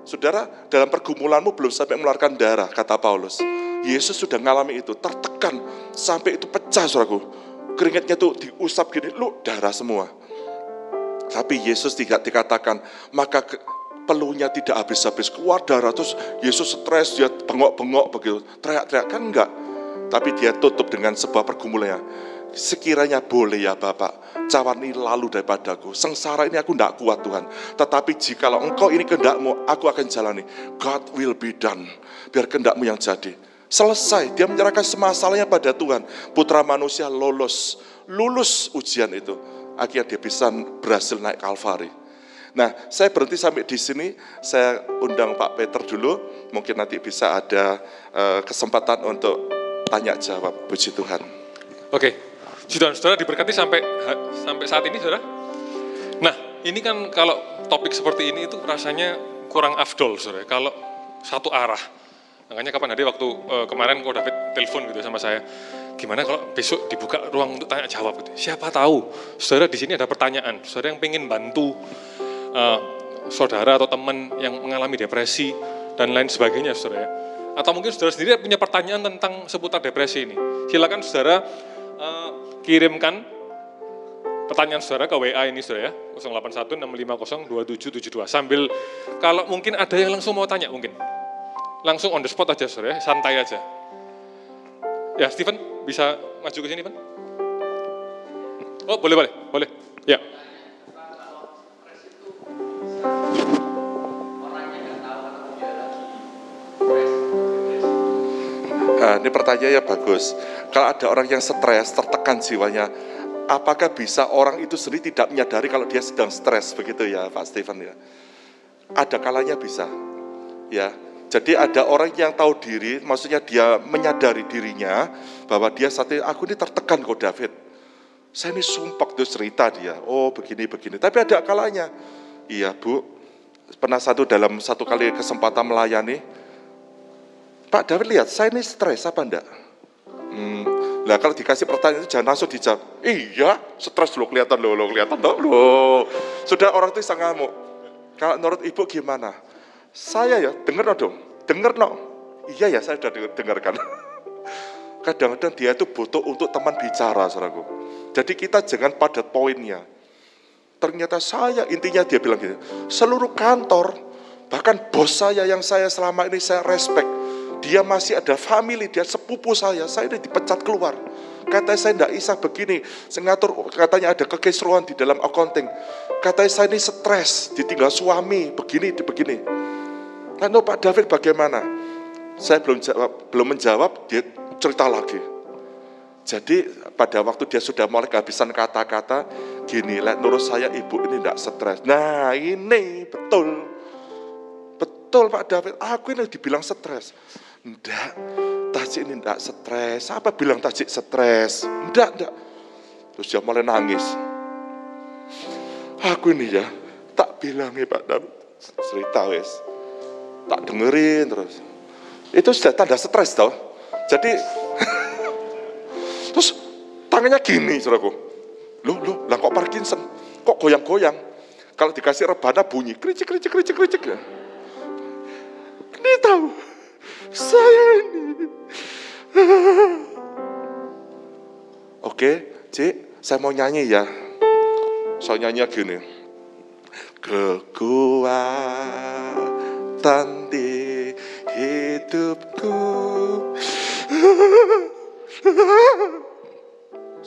Saudara, dalam pergumulanmu belum sampai mengeluarkan darah, kata Paulus. Yesus sudah mengalami itu, tertekan sampai itu pecah, saudaraku. Keringatnya tuh diusap gini, lu darah semua. Tapi Yesus tidak dikatakan, maka peluhnya tidak habis-habis keluar darah terus Yesus stres dia bengok-bengok begitu teriak-teriak kan enggak tapi dia tutup dengan sebuah pergumulannya. Sekiranya boleh ya Bapak, cawan ini lalu daripadaku. Sengsara ini aku tidak kuat Tuhan. Tetapi jikalau engkau ini kehendakmu, aku akan jalani. God will be done. Biar kehendakmu yang jadi. Selesai, dia menyerahkan semasalahnya pada Tuhan. Putra manusia lolos, lulus ujian itu. Akhirnya dia bisa berhasil naik Kalvari. Nah, saya berhenti sampai di sini. Saya undang Pak Peter dulu. Mungkin nanti bisa ada uh, kesempatan untuk tanya jawab. Puji Tuhan. Oke, saudara saudara diberkati sampai sampai saat ini, saudara. Nah, ini kan kalau topik seperti ini itu rasanya kurang afdol, saudara. Kalau satu arah, Makanya kapan hari waktu uh, kemarin kok David telepon gitu sama saya, gimana kalau besok dibuka ruang untuk tanya jawab gitu. Siapa tahu, saudara di sini ada pertanyaan, saudara yang pengen bantu uh, saudara atau teman yang mengalami depresi dan lain sebagainya saudara ya. Atau mungkin saudara sendiri punya pertanyaan tentang seputar depresi ini. Silakan saudara uh, kirimkan pertanyaan saudara ke WA ini saudara ya, 0816502772 sambil kalau mungkin ada yang langsung mau tanya mungkin. Langsung on the spot aja saudara ya, santai aja. Ya, Steven bisa maju ke sini, Pak? Oh, boleh, boleh, boleh. Ya. Nah, ini pertanyaannya bagus. Kalau ada orang yang stres, tertekan jiwanya, apakah bisa orang itu sendiri tidak menyadari kalau dia sedang stres begitu ya Pak Stephen ya? Ada kalanya bisa. Ya. Jadi ada orang yang tahu diri, maksudnya dia menyadari dirinya bahwa dia saat ini, aku ini tertekan kok David. Saya ini sumpah tuh cerita dia, oh begini begini. Tapi ada kalanya, iya Bu, pernah satu dalam satu kali kesempatan melayani, Pak David lihat, saya ini stres apa enggak? Hmm, nah kalau dikasih pertanyaan itu jangan langsung dijawab. Iya, stres lo kelihatan lo, lo kelihatan lo, lo. Sudah orang itu sangat ngamuk. Kalau menurut ibu gimana? Saya ya, denger dong, denger no. Iya ya, saya sudah dengarkan. Kadang-kadang dia itu butuh untuk teman bicara, saudaraku. Jadi kita jangan padat poinnya. Ternyata saya, intinya dia bilang gitu, seluruh kantor, bahkan bos saya yang saya selama ini saya respect, dia masih ada family, dia sepupu saya, saya udah dipecat keluar. Katanya saya tidak bisa begini, saya ngatur, katanya ada kekisruan di dalam accounting. Katanya saya ini stres, ditinggal suami, begini, begini. Lalu Pak David bagaimana? Saya belum jawab, belum menjawab, dia cerita lagi. Jadi pada waktu dia sudah mulai kehabisan kata-kata, gini, lihat menurut saya ibu ini tidak stres. Nah ini betul, betul Pak David, aku ini dibilang stres. Enggak, Tajik ini enggak stres. Apa bilang Tajik stres? Enggak, enggak. Terus dia mulai nangis. Aku ini ya, tak bilang ya Pak David. Cerita wes. Tak dengerin terus. Itu sudah tanda stres tau. Jadi, terus tangannya gini, saudaraku. Loh, loh, lah kok Parkinson? Kok goyang-goyang? Kalau dikasih rebana bunyi, kericik, kericik, kericik, kericik. Ya. Ini tahu, saya ini. Oke, Cik, saya mau nyanyi ya. Saya nyanyi gini. Kekuatan di hidupku.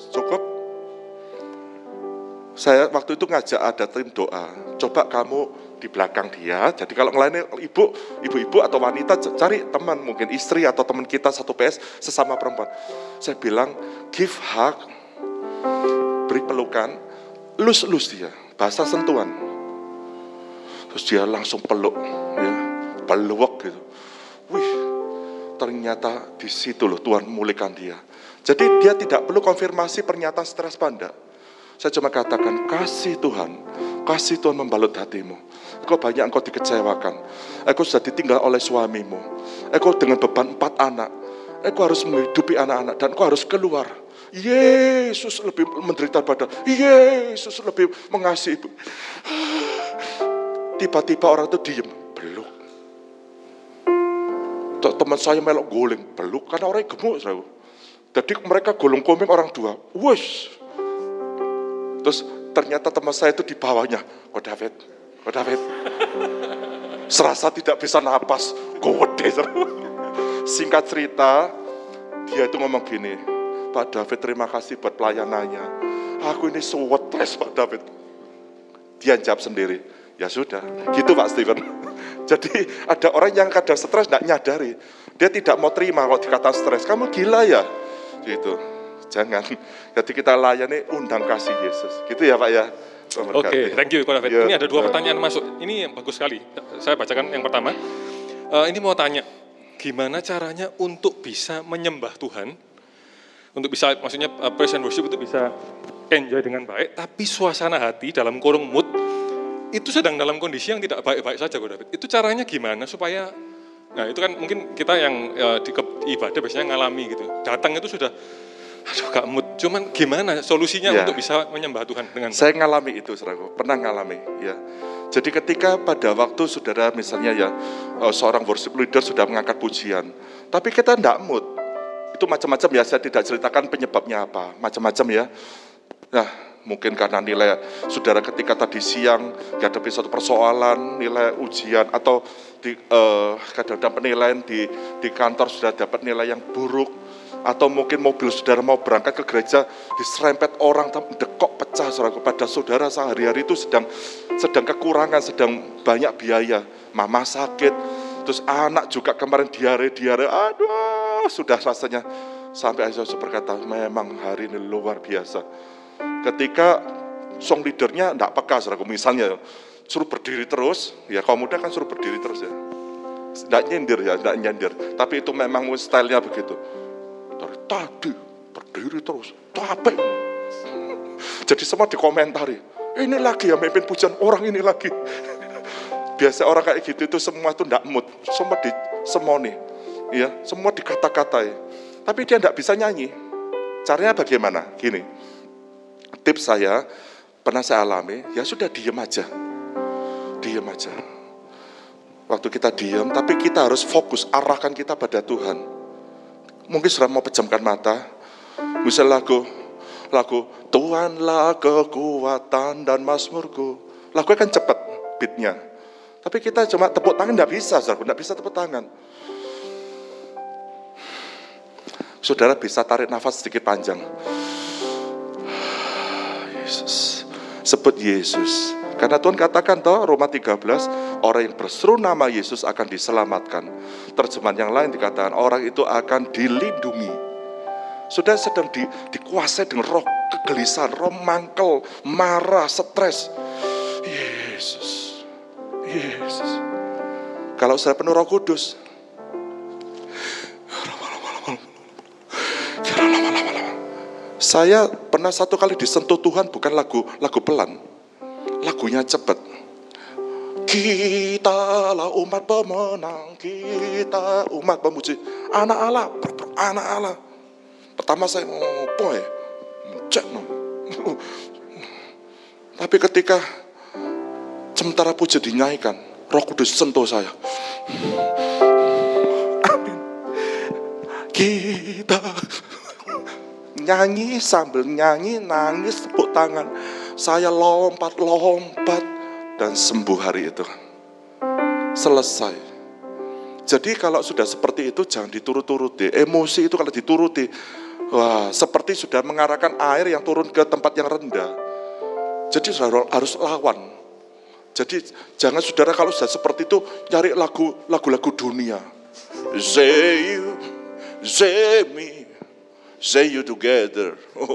Cukup? Saya waktu itu ngajak ada tim doa. Coba kamu di belakang dia. Jadi kalau ngelainnya ibu, ibu-ibu atau wanita cari teman, mungkin istri atau teman kita satu PS sesama perempuan. Saya bilang give hug, beri pelukan, lus-lus dia, bahasa sentuhan. Terus dia langsung peluk, ya, peluk gitu. Wih, ternyata di situ loh Tuhan mulihkan dia. Jadi dia tidak perlu konfirmasi pernyataan stres panda. Saya cuma katakan, kasih Tuhan, kasih Tuhan membalut hatimu. Engkau banyak engkau dikecewakan. Engkau sudah ditinggal oleh suamimu. Engkau dengan beban empat anak. Engkau harus menghidupi anak-anak dan engkau harus keluar. Yesus lebih menderita pada Yesus lebih mengasihi ibu. Tiba-tiba orang itu diem, beluk. Teman saya melok guling, beluk karena orang gemuk. Jadi mereka gulung komeng orang dua. Wush, Terus ternyata teman saya itu di bawahnya, kok David, kok David. Serasa tidak bisa napas, gede. Singkat cerita, dia itu ngomong gini, Pak David terima kasih buat pelayanannya. Aku ini stres Pak David. Dia jawab sendiri, ya sudah, gitu Pak Steven. Jadi ada orang yang kadang stres tidak nyadari. Dia tidak mau terima kalau dikata stres. Kamu gila ya? Gitu. Jangan. Jadi kita layani undang kasih Yesus. Gitu ya Pak ya. Oke, okay, thank you David. Ya, ini ada dua ya. pertanyaan masuk. Ini yang bagus sekali. Saya bacakan yang pertama. Uh, ini mau tanya, gimana caranya untuk bisa menyembah Tuhan? Untuk bisa, maksudnya uh, praise and worship itu bisa enjoy dengan baik, tapi suasana hati dalam kurung mood itu sedang dalam kondisi yang tidak baik-baik saja, David. Itu caranya gimana supaya Nah itu kan mungkin kita yang uh, di ibadah biasanya ngalami gitu. Datang itu sudah, aduh gak mood. Cuman gimana solusinya ya. untuk bisa menyembah Tuhan dengan Saya ngalami itu, saudaraku. Pernah ngalami, ya. Jadi ketika pada waktu saudara misalnya ya uh, seorang worship leader sudah mengangkat pujian, tapi kita tidak mood. Itu macam-macam ya, saya tidak ceritakan penyebabnya apa, macam-macam ya. Nah, mungkin karena nilai saudara ketika tadi siang dihadapi suatu persoalan, nilai ujian atau di uh, kadang-kadang penilaian di di kantor sudah dapat nilai yang buruk atau mungkin mobil saudara mau berangkat ke gereja diserempet orang dekok pecah saudara. Kepada saudara sehari-hari itu sedang sedang kekurangan sedang banyak biaya. Mama sakit terus anak juga kemarin diare diare. Aduh sudah rasanya. Sampai Aisyah berkata memang hari ini luar biasa. Ketika song leadernya tidak peka saudara misalnya suruh berdiri terus, ya kaum muda kan suruh berdiri terus ya. Tidak nyindir ya, tidak nyindir. Tapi itu memang stylenya begitu. Dari tadi berdiri terus, capek. Jadi semua dikomentari. Ini lagi ya memimpin pujian orang ini lagi. Biasa orang kayak gitu itu semua itu tidak mood, semua di semoni, ya, semua dikata-katai. Tapi dia tidak bisa nyanyi. Caranya bagaimana? Gini, tips saya pernah saya alami, ya sudah diem aja diam aja. Waktu kita diam, tapi kita harus fokus, arahkan kita pada Tuhan. Mungkin sudah mau pejamkan mata, misal lagu, lagu Tuhanlah kekuatan dan masmurku. Lagu kan cepat beatnya. Tapi kita cuma tepuk tangan tidak bisa, saudara, tidak bisa tepuk tangan. Saudara bisa tarik nafas sedikit panjang. Yesus. Sebut Yesus. Karena Tuhan katakan toh Roma 13, orang yang berseru nama Yesus akan diselamatkan. Terjemahan yang lain dikatakan orang itu akan dilindungi. Sudah sedang di, dikuasai dengan roh kegelisahan, roh mangkel, marah, stres. Yesus, Yesus. Kalau saya penuh roh kudus, saya pernah satu kali disentuh Tuhan bukan lagu lagu pelan lagunya cepat. Kita lah umat pemenang, kita umat pemuji. Anak Allah, anak Allah. Pertama saya ngopo ya, cek no. Tapi ketika sementara puji dinyanyikan, roh kudus sentuh saya. Amin. Kita nyanyi sambil nyanyi, nangis, tepuk tangan saya lompat-lompat dan sembuh hari itu. Selesai. Jadi kalau sudah seperti itu jangan diturut-turuti. Emosi itu kalau dituruti, wah seperti sudah mengarahkan air yang turun ke tempat yang rendah. Jadi harus lawan. Jadi jangan saudara kalau sudah seperti itu nyari lagu lagu-lagu dunia. Say you, say you together.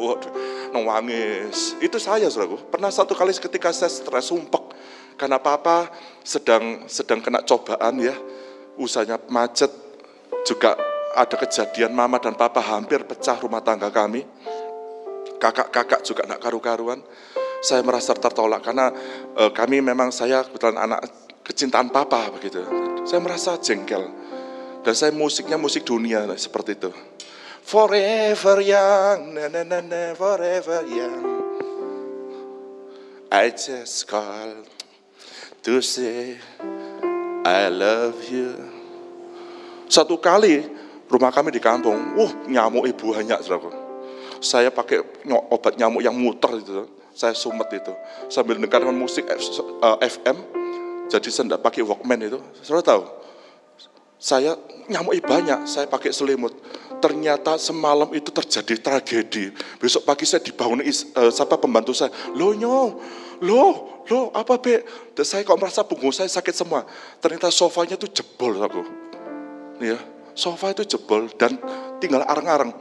Oh, nangis. Itu saya, saudaraku. Pernah satu kali ketika saya stres, sumpek. Karena papa sedang sedang kena cobaan ya. Usahanya macet. Juga ada kejadian mama dan papa hampir pecah rumah tangga kami. Kakak-kakak juga nak karu-karuan. Saya merasa tertolak karena e, kami memang saya kebetulan anak kecintaan papa begitu. Saya merasa jengkel. Dan saya musiknya musik dunia seperti itu forever young, na na na na, forever young. I just call to say I love you. Satu kali rumah kami di kampung, uh nyamuk ibu banyak saudara. Saya pakai obat nyamuk yang muter itu, saya sumet itu. Sambil dengarkan musik FM, eh, jadi saya tidak pakai Walkman itu. Saudara tahu, saya nyamuk banyak, saya pakai selimut ternyata semalam itu terjadi tragedi. Besok pagi saya dibangun uh, siapa pembantu saya, lo nyo, lo, lo apa be? Dan saya kok merasa punggung saya sakit semua. Ternyata sofanya itu jebol aku. Ya, sofa itu jebol dan tinggal arang-arang.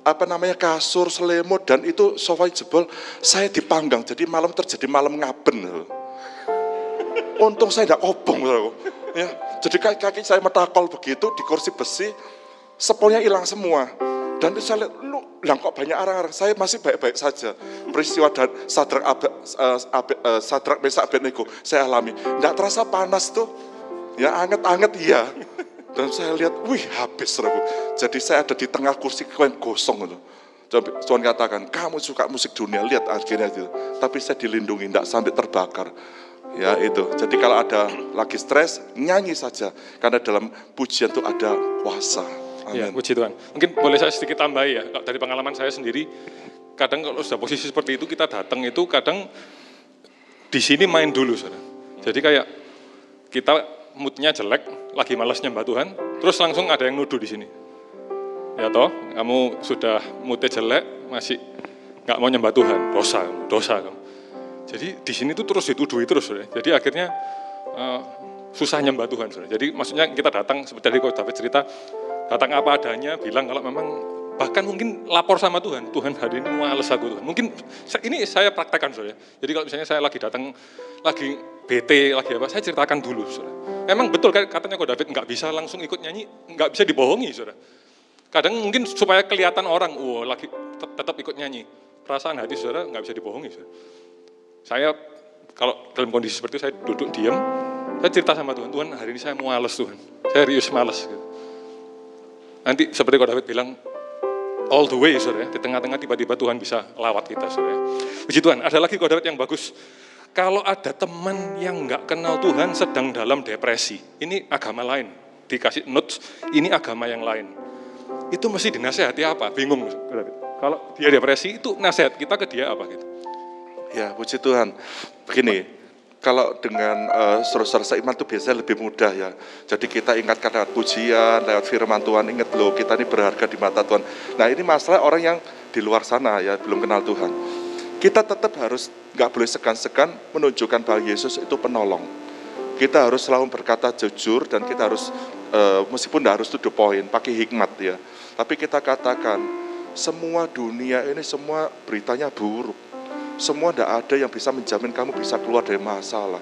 Apa namanya kasur, selimut dan itu sofa jebol. Saya dipanggang, jadi malam terjadi malam ngaben. Untung saya tidak obong. Ya, jadi kaki, kaki saya metakol begitu di kursi besi, sepolnya hilang semua. Dan saya lihat, lu yang kok banyak orang-orang, saya masih baik-baik saja. Peristiwa dan sadrak, abe, uh, abe, uh, sadrak Mesak saya alami. Tidak terasa panas tuh, ya anget-anget iya. Dan saya lihat, wih habis saudaraku. Jadi saya ada di tengah kursi yang gosong gitu. Tuhan katakan, kamu suka musik dunia, lihat akhirnya itu. Tapi saya dilindungi, tidak sampai terbakar. Ya itu, jadi kalau ada lagi stres, nyanyi saja. Karena dalam pujian itu ada kuasa. Ya, puji Tuhan. Mungkin boleh saya sedikit tambahi ya, dari pengalaman saya sendiri, kadang kalau sudah posisi seperti itu, kita datang itu kadang di sini main dulu, saudara. Jadi kayak kita moodnya jelek, lagi malas nyembah Tuhan, terus langsung ada yang nuduh di sini. Ya toh, kamu sudah moodnya jelek, masih nggak mau nyembah Tuhan, dosa, dosa kamu. Jadi di sini tuh terus dituduhi terus, saudara. Jadi akhirnya uh, susah nyembah Tuhan, saudara. Jadi maksudnya kita datang, seperti tadi kau David cerita, datang apa adanya, bilang kalau memang bahkan mungkin lapor sama Tuhan, Tuhan hari ini males aku Tuhan. Mungkin ini saya praktekkan saudara. Jadi kalau misalnya saya lagi datang, lagi BT, lagi apa, saya ceritakan dulu saudara. Emang betul katanya kok David nggak bisa langsung ikut nyanyi, nggak bisa dibohongi saudara. Kadang mungkin supaya kelihatan orang, wah lagi tetap ikut nyanyi. Perasaan hati saudara nggak bisa dibohongi saudara. Saya kalau dalam kondisi seperti itu saya duduk diam, saya cerita sama Tuhan, Tuhan hari ini saya males Tuhan, saya rius males. Gitu. Nanti seperti kok David bilang, all the way, saudara. Di tengah-tengah tiba-tiba Tuhan bisa lawat kita, saudara. Puji Tuhan, ada lagi kodrat yang bagus. Kalau ada teman yang nggak kenal Tuhan sedang dalam depresi, ini agama lain. Dikasih notes, ini agama yang lain. Itu mesti dinasehati apa? Bingung. Kalau dia depresi, itu nasihat kita ke dia apa gitu? Ya, puji Tuhan. Begini, kalau dengan uh, saudara-saudara seiman itu biasanya lebih mudah ya. Jadi kita ingatkan lewat pujian, lewat firman Tuhan, ingat loh kita ini berharga di mata Tuhan. Nah ini masalah orang yang di luar sana ya, belum kenal Tuhan. Kita tetap harus nggak boleh segan-segan menunjukkan bahwa Yesus itu penolong. Kita harus selalu berkata jujur dan kita harus uh, meskipun tidak harus to the pakai hikmat ya. Tapi kita katakan semua dunia ini semua beritanya buruk semua tidak ada yang bisa menjamin kamu bisa keluar dari masalah.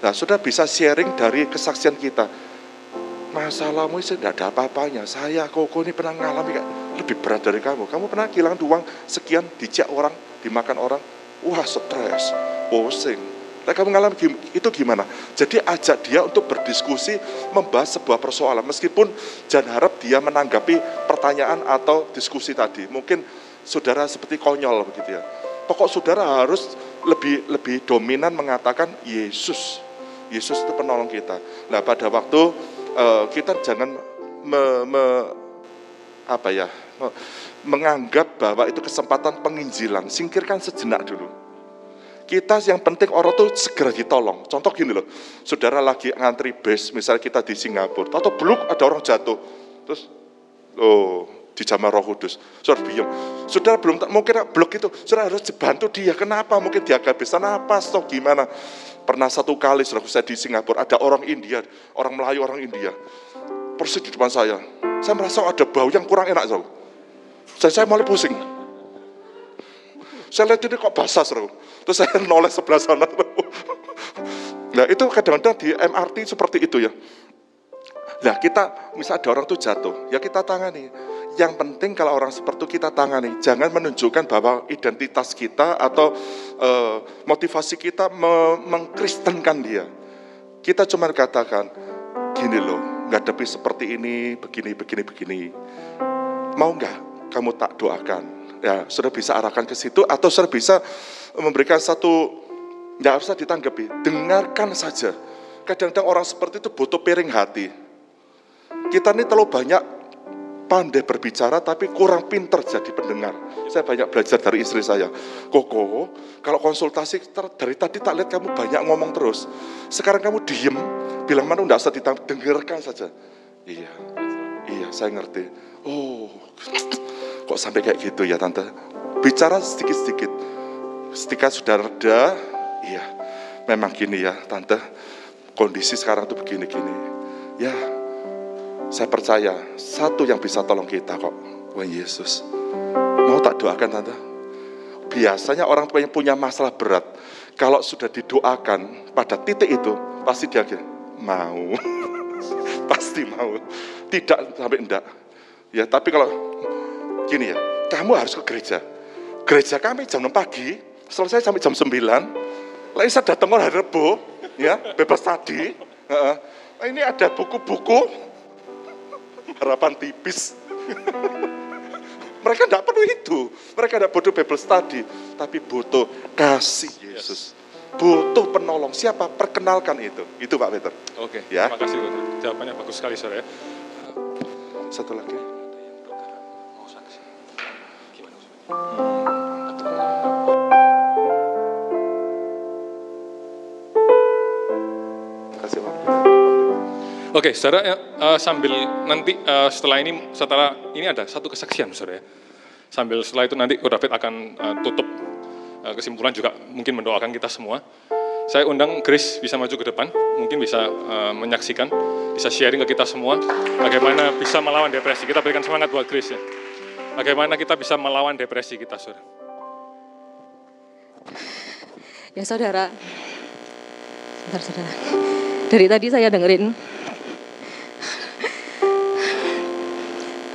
Nah, sudah bisa sharing dari kesaksian kita. Masalahmu itu tidak ada apa-apanya. Saya, koko ini pernah mengalami lebih berat dari kamu. Kamu pernah kehilangan uang sekian, dicek orang, dimakan orang. Wah, stres, pusing. Nah, kamu mengalami itu gimana? Jadi ajak dia untuk berdiskusi, membahas sebuah persoalan. Meskipun jangan harap dia menanggapi pertanyaan atau diskusi tadi. Mungkin saudara seperti konyol begitu ya Pokok saudara harus lebih lebih dominan mengatakan Yesus. Yesus itu penolong kita. Nah pada waktu uh, kita jangan me, me, apa ya me, menganggap bahwa itu kesempatan penginjilan. Singkirkan sejenak dulu. Kita yang penting orang tuh segera ditolong. Contoh gini loh, saudara lagi ngantri bus, misalnya kita di Singapura, atau belum ada orang jatuh, terus, oh di zaman Roh Kudus. Saudara biung. Saudara belum mungkin blok itu, saudara harus dibantu dia. Kenapa? Mungkin dia kehabisan napas atau gimana? Pernah satu kali saudara saya di Singapura ada orang India, orang Melayu, orang India. Persis di depan saya. Saya merasa ada bau yang kurang enak, saudara. Saya, saya mulai pusing. Saya lihat ini kok basah, saudara. Terus saya noleh sebelah sana. Nah itu kadang-kadang di MRT seperti itu ya. Nah kita, misal ada orang tuh jatuh, ya kita tangani yang penting kalau orang seperti itu kita tangani. Jangan menunjukkan bahwa identitas kita atau uh, motivasi kita me mengkristenkan dia. Kita cuma katakan, gini loh, nggak tapi seperti ini, begini, begini, begini. Mau nggak kamu tak doakan? Ya, sudah bisa arahkan ke situ atau sudah bisa memberikan satu, nggak usah ditanggapi, dengarkan saja. Kadang-kadang orang seperti itu butuh piring hati. Kita ini terlalu banyak pandai berbicara tapi kurang pinter jadi pendengar. Saya banyak belajar dari istri saya. Koko, kalau konsultasi dari tadi tak lihat kamu banyak ngomong terus. Sekarang kamu diem, bilang mana enggak usah dengarkan saja. Iya, iya saya ngerti. Oh, kok sampai kayak gitu ya tante? Bicara sedikit-sedikit. Ketika sudah reda, iya, memang gini ya tante. Kondisi sekarang tuh begini-gini. Ya, saya percaya satu yang bisa tolong kita kok, Tuhan Yesus. Mau tak doakan tante? Biasanya orang yang punya masalah berat, kalau sudah didoakan pada titik itu, pasti dia mau. pasti mau. Tidak sampai enggak. Ya, tapi kalau gini ya, kamu harus ke gereja. Gereja kami jam 6 pagi, selesai sampai jam 9. Lain saya datang hari Rebo, ya, bebas tadi. Uh, ini ada buku-buku harapan tipis. mereka tidak perlu itu. Mereka tidak butuh Bible study, tapi butuh kasih Yesus. Butuh penolong. Siapa? Perkenalkan itu. Itu Pak Peter. Oke, Ya. terima kasih. Dokter. Jawabannya bagus sekali, saudara. ya. Satu lagi. Terima kasih Pak. Oke, saudara, ya, eh, sambil nanti eh, setelah ini, setelah ini ada satu kesaksian, saudara. ya. Sambil setelah itu nanti Ko David akan eh, tutup eh, kesimpulan juga mungkin mendoakan kita semua. Saya undang Grace bisa maju ke depan, mungkin bisa eh, menyaksikan, bisa sharing ke kita semua bagaimana bisa melawan depresi. Kita berikan semangat buat Grace ya. Bagaimana kita bisa melawan depresi kita, saudara. Ya saudara, sebentar saudara. Dari tadi saya dengerin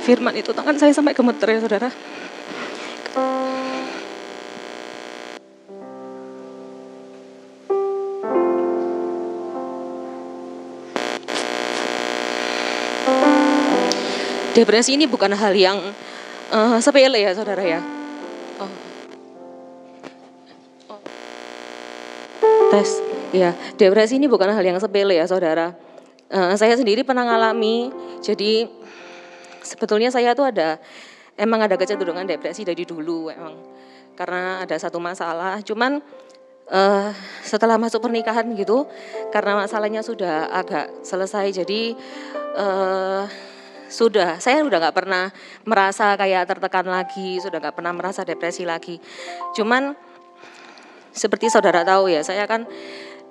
firman itu tangan saya sampai gemeter ya saudara. Depresi ini bukan hal yang eh, sepele ya saudara ya. Oh. tes ya depresi ini bukan hal yang sepele ya saudara Eh, saya sendiri pernah ngalami jadi sebetulnya saya tuh ada emang ada kecenderungan depresi dari dulu emang. Karena ada satu masalah cuman eh, setelah masuk pernikahan gitu karena masalahnya sudah agak selesai jadi eh, sudah saya udah nggak pernah merasa kayak tertekan lagi sudah nggak pernah merasa depresi lagi. Cuman seperti saudara tahu ya, saya kan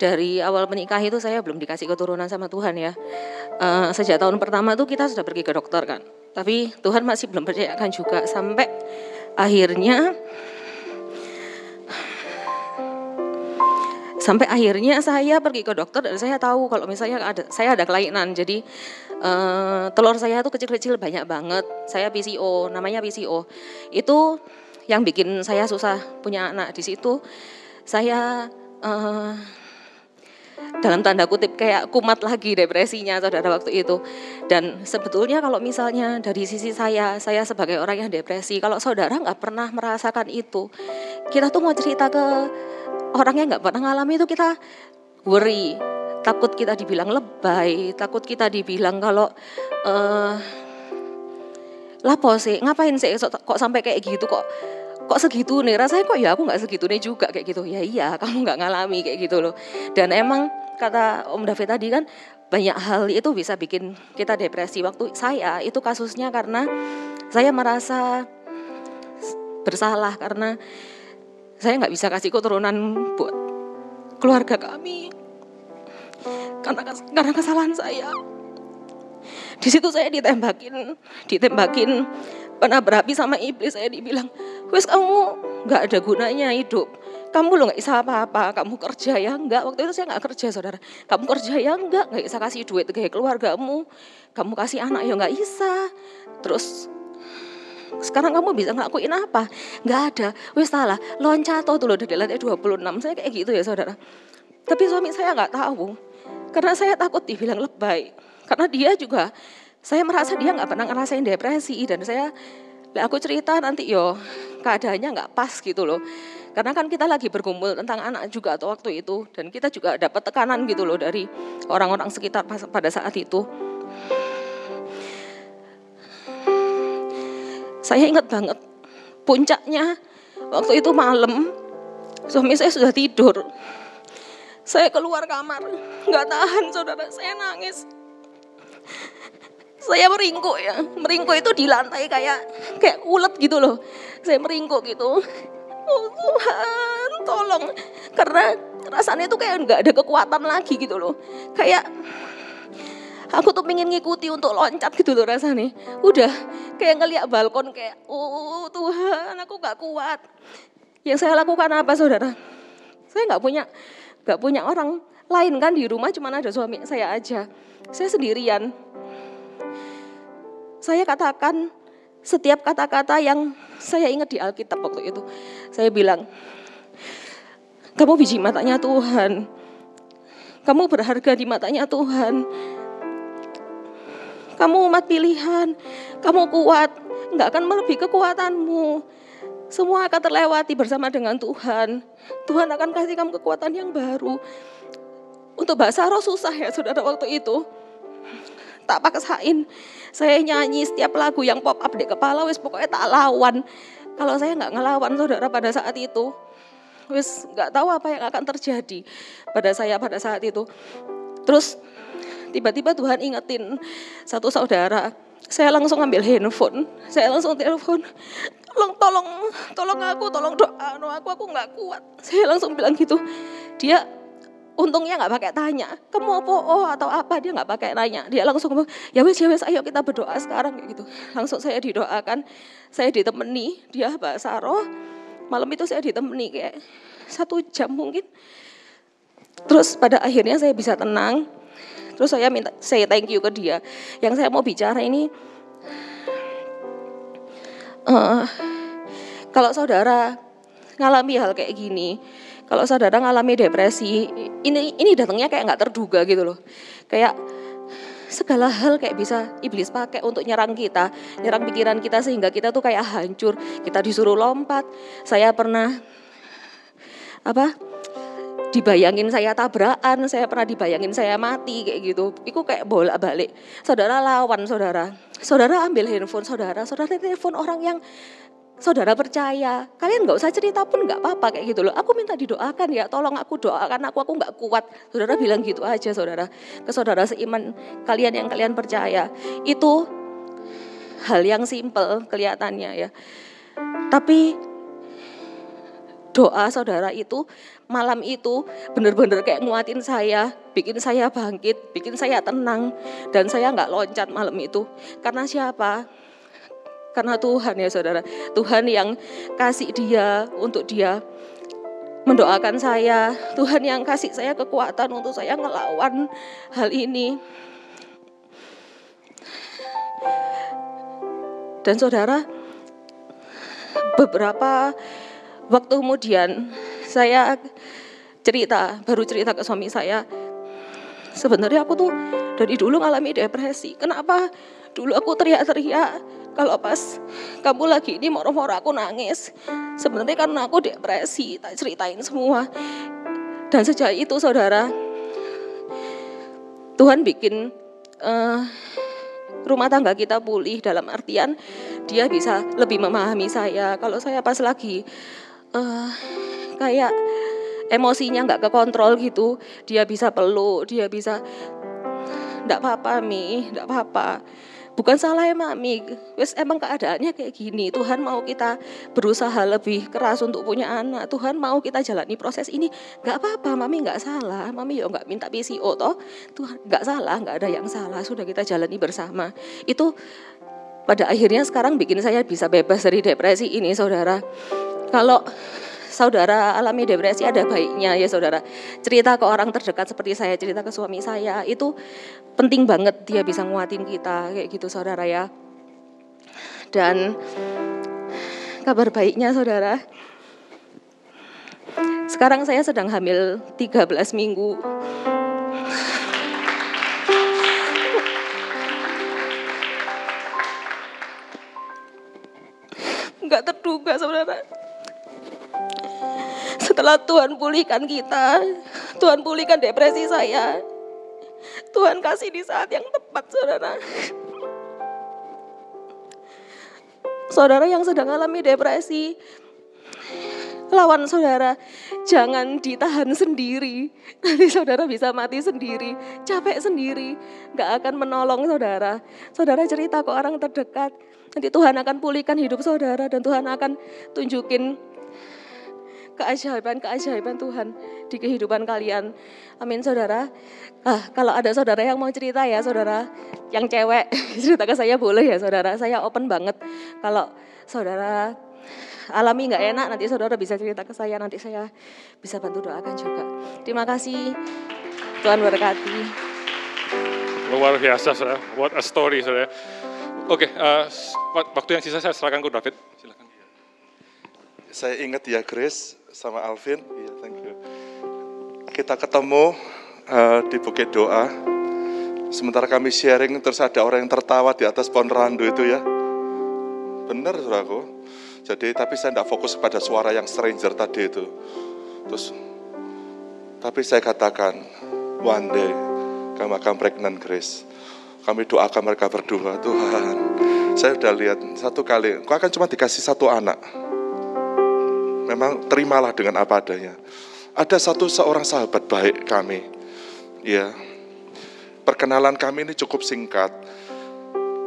dari awal menikah itu saya belum dikasih keturunan sama Tuhan ya. Eh, sejak tahun pertama tuh kita sudah pergi ke dokter kan. Tapi Tuhan masih belum percayakan juga sampai akhirnya sampai akhirnya saya pergi ke dokter dan saya tahu kalau misalnya ada saya ada kelainan jadi eh, telur saya tuh kecil-kecil banyak banget saya PCO namanya PCO itu yang bikin saya susah punya anak di situ saya eh, dalam tanda kutip kayak kumat lagi depresinya saudara waktu itu. Dan sebetulnya kalau misalnya dari sisi saya saya sebagai orang yang depresi kalau saudara nggak pernah merasakan itu kita tuh mau cerita ke orang yang nggak pernah ngalami itu kita worry. Takut kita dibilang lebay takut kita dibilang kalau eh lapo sih ngapain sih kok sampai kayak gitu kok kok segitu nih? Rasanya kok ya aku nggak segitu nih juga kayak gitu. Ya iya kamu nggak ngalami kayak gitu loh. Dan emang kata Om David tadi kan banyak hal itu bisa bikin kita depresi. Waktu saya itu kasusnya karena saya merasa bersalah karena saya nggak bisa kasih keturunan buat keluarga kami. Karena karena kesalahan saya di situ saya ditembakin ditembakin pernah berapi sama iblis. Saya dibilang wes kamu nggak ada gunanya hidup. Kamu lo nggak bisa apa-apa. Kamu kerja ya enggak waktu itu saya nggak kerja saudara. Kamu kerja ya enggak nggak bisa kasih duit ke keluargamu. Kamu kasih anak ya nggak bisa. Terus sekarang kamu bisa ngelakuin apa? Nggak ada. Wes salah. Loncat tuh loh dari lantai 26 saya kayak gitu ya saudara. Tapi suami saya nggak tahu. Karena saya takut dibilang lebay karena dia juga saya merasa dia nggak pernah ngerasain depresi. Dan saya aku cerita nanti yo keadaannya nggak pas gitu loh. Karena kan kita lagi berkumpul tentang anak juga atau waktu itu. Dan kita juga dapat tekanan gitu loh dari orang-orang sekitar pada saat itu. Saya ingat banget puncaknya waktu itu malam suami saya sudah tidur. Saya keluar kamar nggak tahan saudara. Saya nangis saya meringkuk ya. Meringkuk itu di lantai kayak kayak ulet gitu loh. Saya meringkuk gitu. Oh Tuhan tolong. Karena rasanya itu kayak nggak ada kekuatan lagi gitu loh. Kayak aku tuh pengen ngikuti untuk loncat gitu loh rasanya. Udah kayak ngeliat balkon kayak oh Tuhan aku nggak kuat. Yang saya lakukan apa saudara? Saya nggak punya nggak punya orang lain kan di rumah cuma ada suami saya aja saya sendirian saya katakan setiap kata-kata yang saya ingat di Alkitab waktu itu. Saya bilang, kamu biji matanya Tuhan. Kamu berharga di matanya Tuhan. Kamu umat pilihan, kamu kuat, nggak akan melebihi kekuatanmu. Semua akan terlewati bersama dengan Tuhan. Tuhan akan kasih kamu kekuatan yang baru. Untuk bahasa roh susah ya saudara waktu itu. Tak paksain. Saya nyanyi setiap lagu yang pop up di kepala, wis pokoknya tak lawan. Kalau saya nggak ngelawan saudara pada saat itu, wis nggak tahu apa yang akan terjadi pada saya pada saat itu. Terus tiba-tiba Tuhan ingetin satu saudara, saya langsung ambil handphone, saya langsung telepon, tolong tolong tolong aku, tolong doa, aku aku nggak kuat. Saya langsung bilang gitu. Dia untungnya nggak pakai tanya, kamu apa oh atau apa dia nggak pakai nanya, dia langsung ngomong, ya wes ya wes ayo kita berdoa sekarang kayak gitu. Langsung saya didoakan, saya ditemani, dia bahasa roh. Malam itu saya ditemani kayak satu jam mungkin. Terus pada akhirnya saya bisa tenang. Terus saya minta saya thank you ke dia. Yang saya mau bicara ini uh, kalau saudara ngalami hal kayak gini, kalau saudara ngalami depresi, ini ini datangnya kayak nggak terduga gitu loh. Kayak segala hal kayak bisa iblis pakai untuk nyerang kita, nyerang pikiran kita sehingga kita tuh kayak hancur. Kita disuruh lompat. Saya pernah apa? dibayangin saya tabrakan, saya pernah dibayangin saya mati kayak gitu. Itu kayak bolak-balik. Saudara lawan saudara. Saudara ambil handphone saudara, saudara telepon orang yang saudara percaya, kalian nggak usah cerita pun nggak apa-apa kayak gitu loh. Aku minta didoakan ya, tolong aku doakan aku, aku nggak kuat. Saudara bilang gitu aja saudara, ke saudara seiman kalian yang kalian percaya. Itu hal yang simple kelihatannya ya. Tapi doa saudara itu malam itu benar-benar kayak nguatin saya, bikin saya bangkit, bikin saya tenang, dan saya nggak loncat malam itu. Karena siapa? Karena Tuhan ya saudara, Tuhan yang kasih dia untuk dia mendoakan saya, Tuhan yang kasih saya kekuatan untuk saya ngelawan hal ini. Dan saudara, beberapa waktu kemudian saya cerita, baru cerita ke suami saya, sebenarnya aku tuh dari dulu ngalami depresi. Kenapa? Dulu aku teriak-teriak, kalau pas kamu lagi ini moro-moro aku nangis. Sebenarnya karena aku depresi, tak ceritain semua. Dan sejak itu saudara, Tuhan bikin uh, rumah tangga kita pulih dalam artian dia bisa lebih memahami saya. Kalau saya pas lagi uh, kayak emosinya nggak kekontrol gitu, dia bisa peluk, dia bisa, nggak apa-apa mi, nggak apa-apa bukan salah ya mami wes emang keadaannya kayak gini. Tuhan mau kita berusaha lebih keras untuk punya anak. Tuhan mau kita jalani proses ini. Nggak apa-apa mami nggak salah. Mami yo nggak minta PCO toh. Tuhan nggak salah nggak ada yang salah. Sudah kita jalani bersama. Itu pada akhirnya sekarang bikin saya bisa bebas dari depresi ini saudara. Kalau saudara alami depresi ada baiknya ya saudara. Cerita ke orang terdekat seperti saya, cerita ke suami saya itu penting banget dia bisa nguatin kita kayak gitu saudara ya. Dan kabar baiknya saudara, sekarang saya sedang hamil 13 minggu. Enggak terduga saudara setelah Tuhan pulihkan kita, Tuhan pulihkan depresi saya. Tuhan kasih di saat yang tepat, saudara. Saudara yang sedang alami depresi, lawan saudara, jangan ditahan sendiri. Nanti saudara bisa mati sendiri, capek sendiri, gak akan menolong saudara. Saudara cerita ke orang terdekat, nanti Tuhan akan pulihkan hidup saudara dan Tuhan akan tunjukin keajaiban-keajaiban Tuhan di kehidupan kalian. Amin saudara. Ah, kalau ada saudara yang mau cerita ya saudara, yang cewek cerita ke saya boleh ya saudara. Saya open banget. Kalau saudara alami nggak enak, nanti saudara bisa cerita ke saya, nanti saya bisa bantu doakan juga. Terima kasih. Tuhan berkati. Luar biasa saudara, what a story saudara. Oke, uh, waktu yang sisa saya serahkan ke David. Silakan. Saya ingat ya Grace, sama Alvin. Iya, thank you. Kita ketemu uh, di Bukit Doa Sementara kami sharing terus ada orang yang tertawa di atas pohon randu itu ya. Benar saudaraku. Jadi tapi saya tidak fokus pada suara yang stranger tadi itu. Terus tapi saya katakan one day kamu akan pregnant Grace. Kami doakan mereka berdua, Tuhan. Saya sudah lihat satu kali, kau akan cuma dikasih satu anak. Memang terimalah dengan apa adanya. Ada satu seorang sahabat baik kami, ya. Perkenalan kami ini cukup singkat,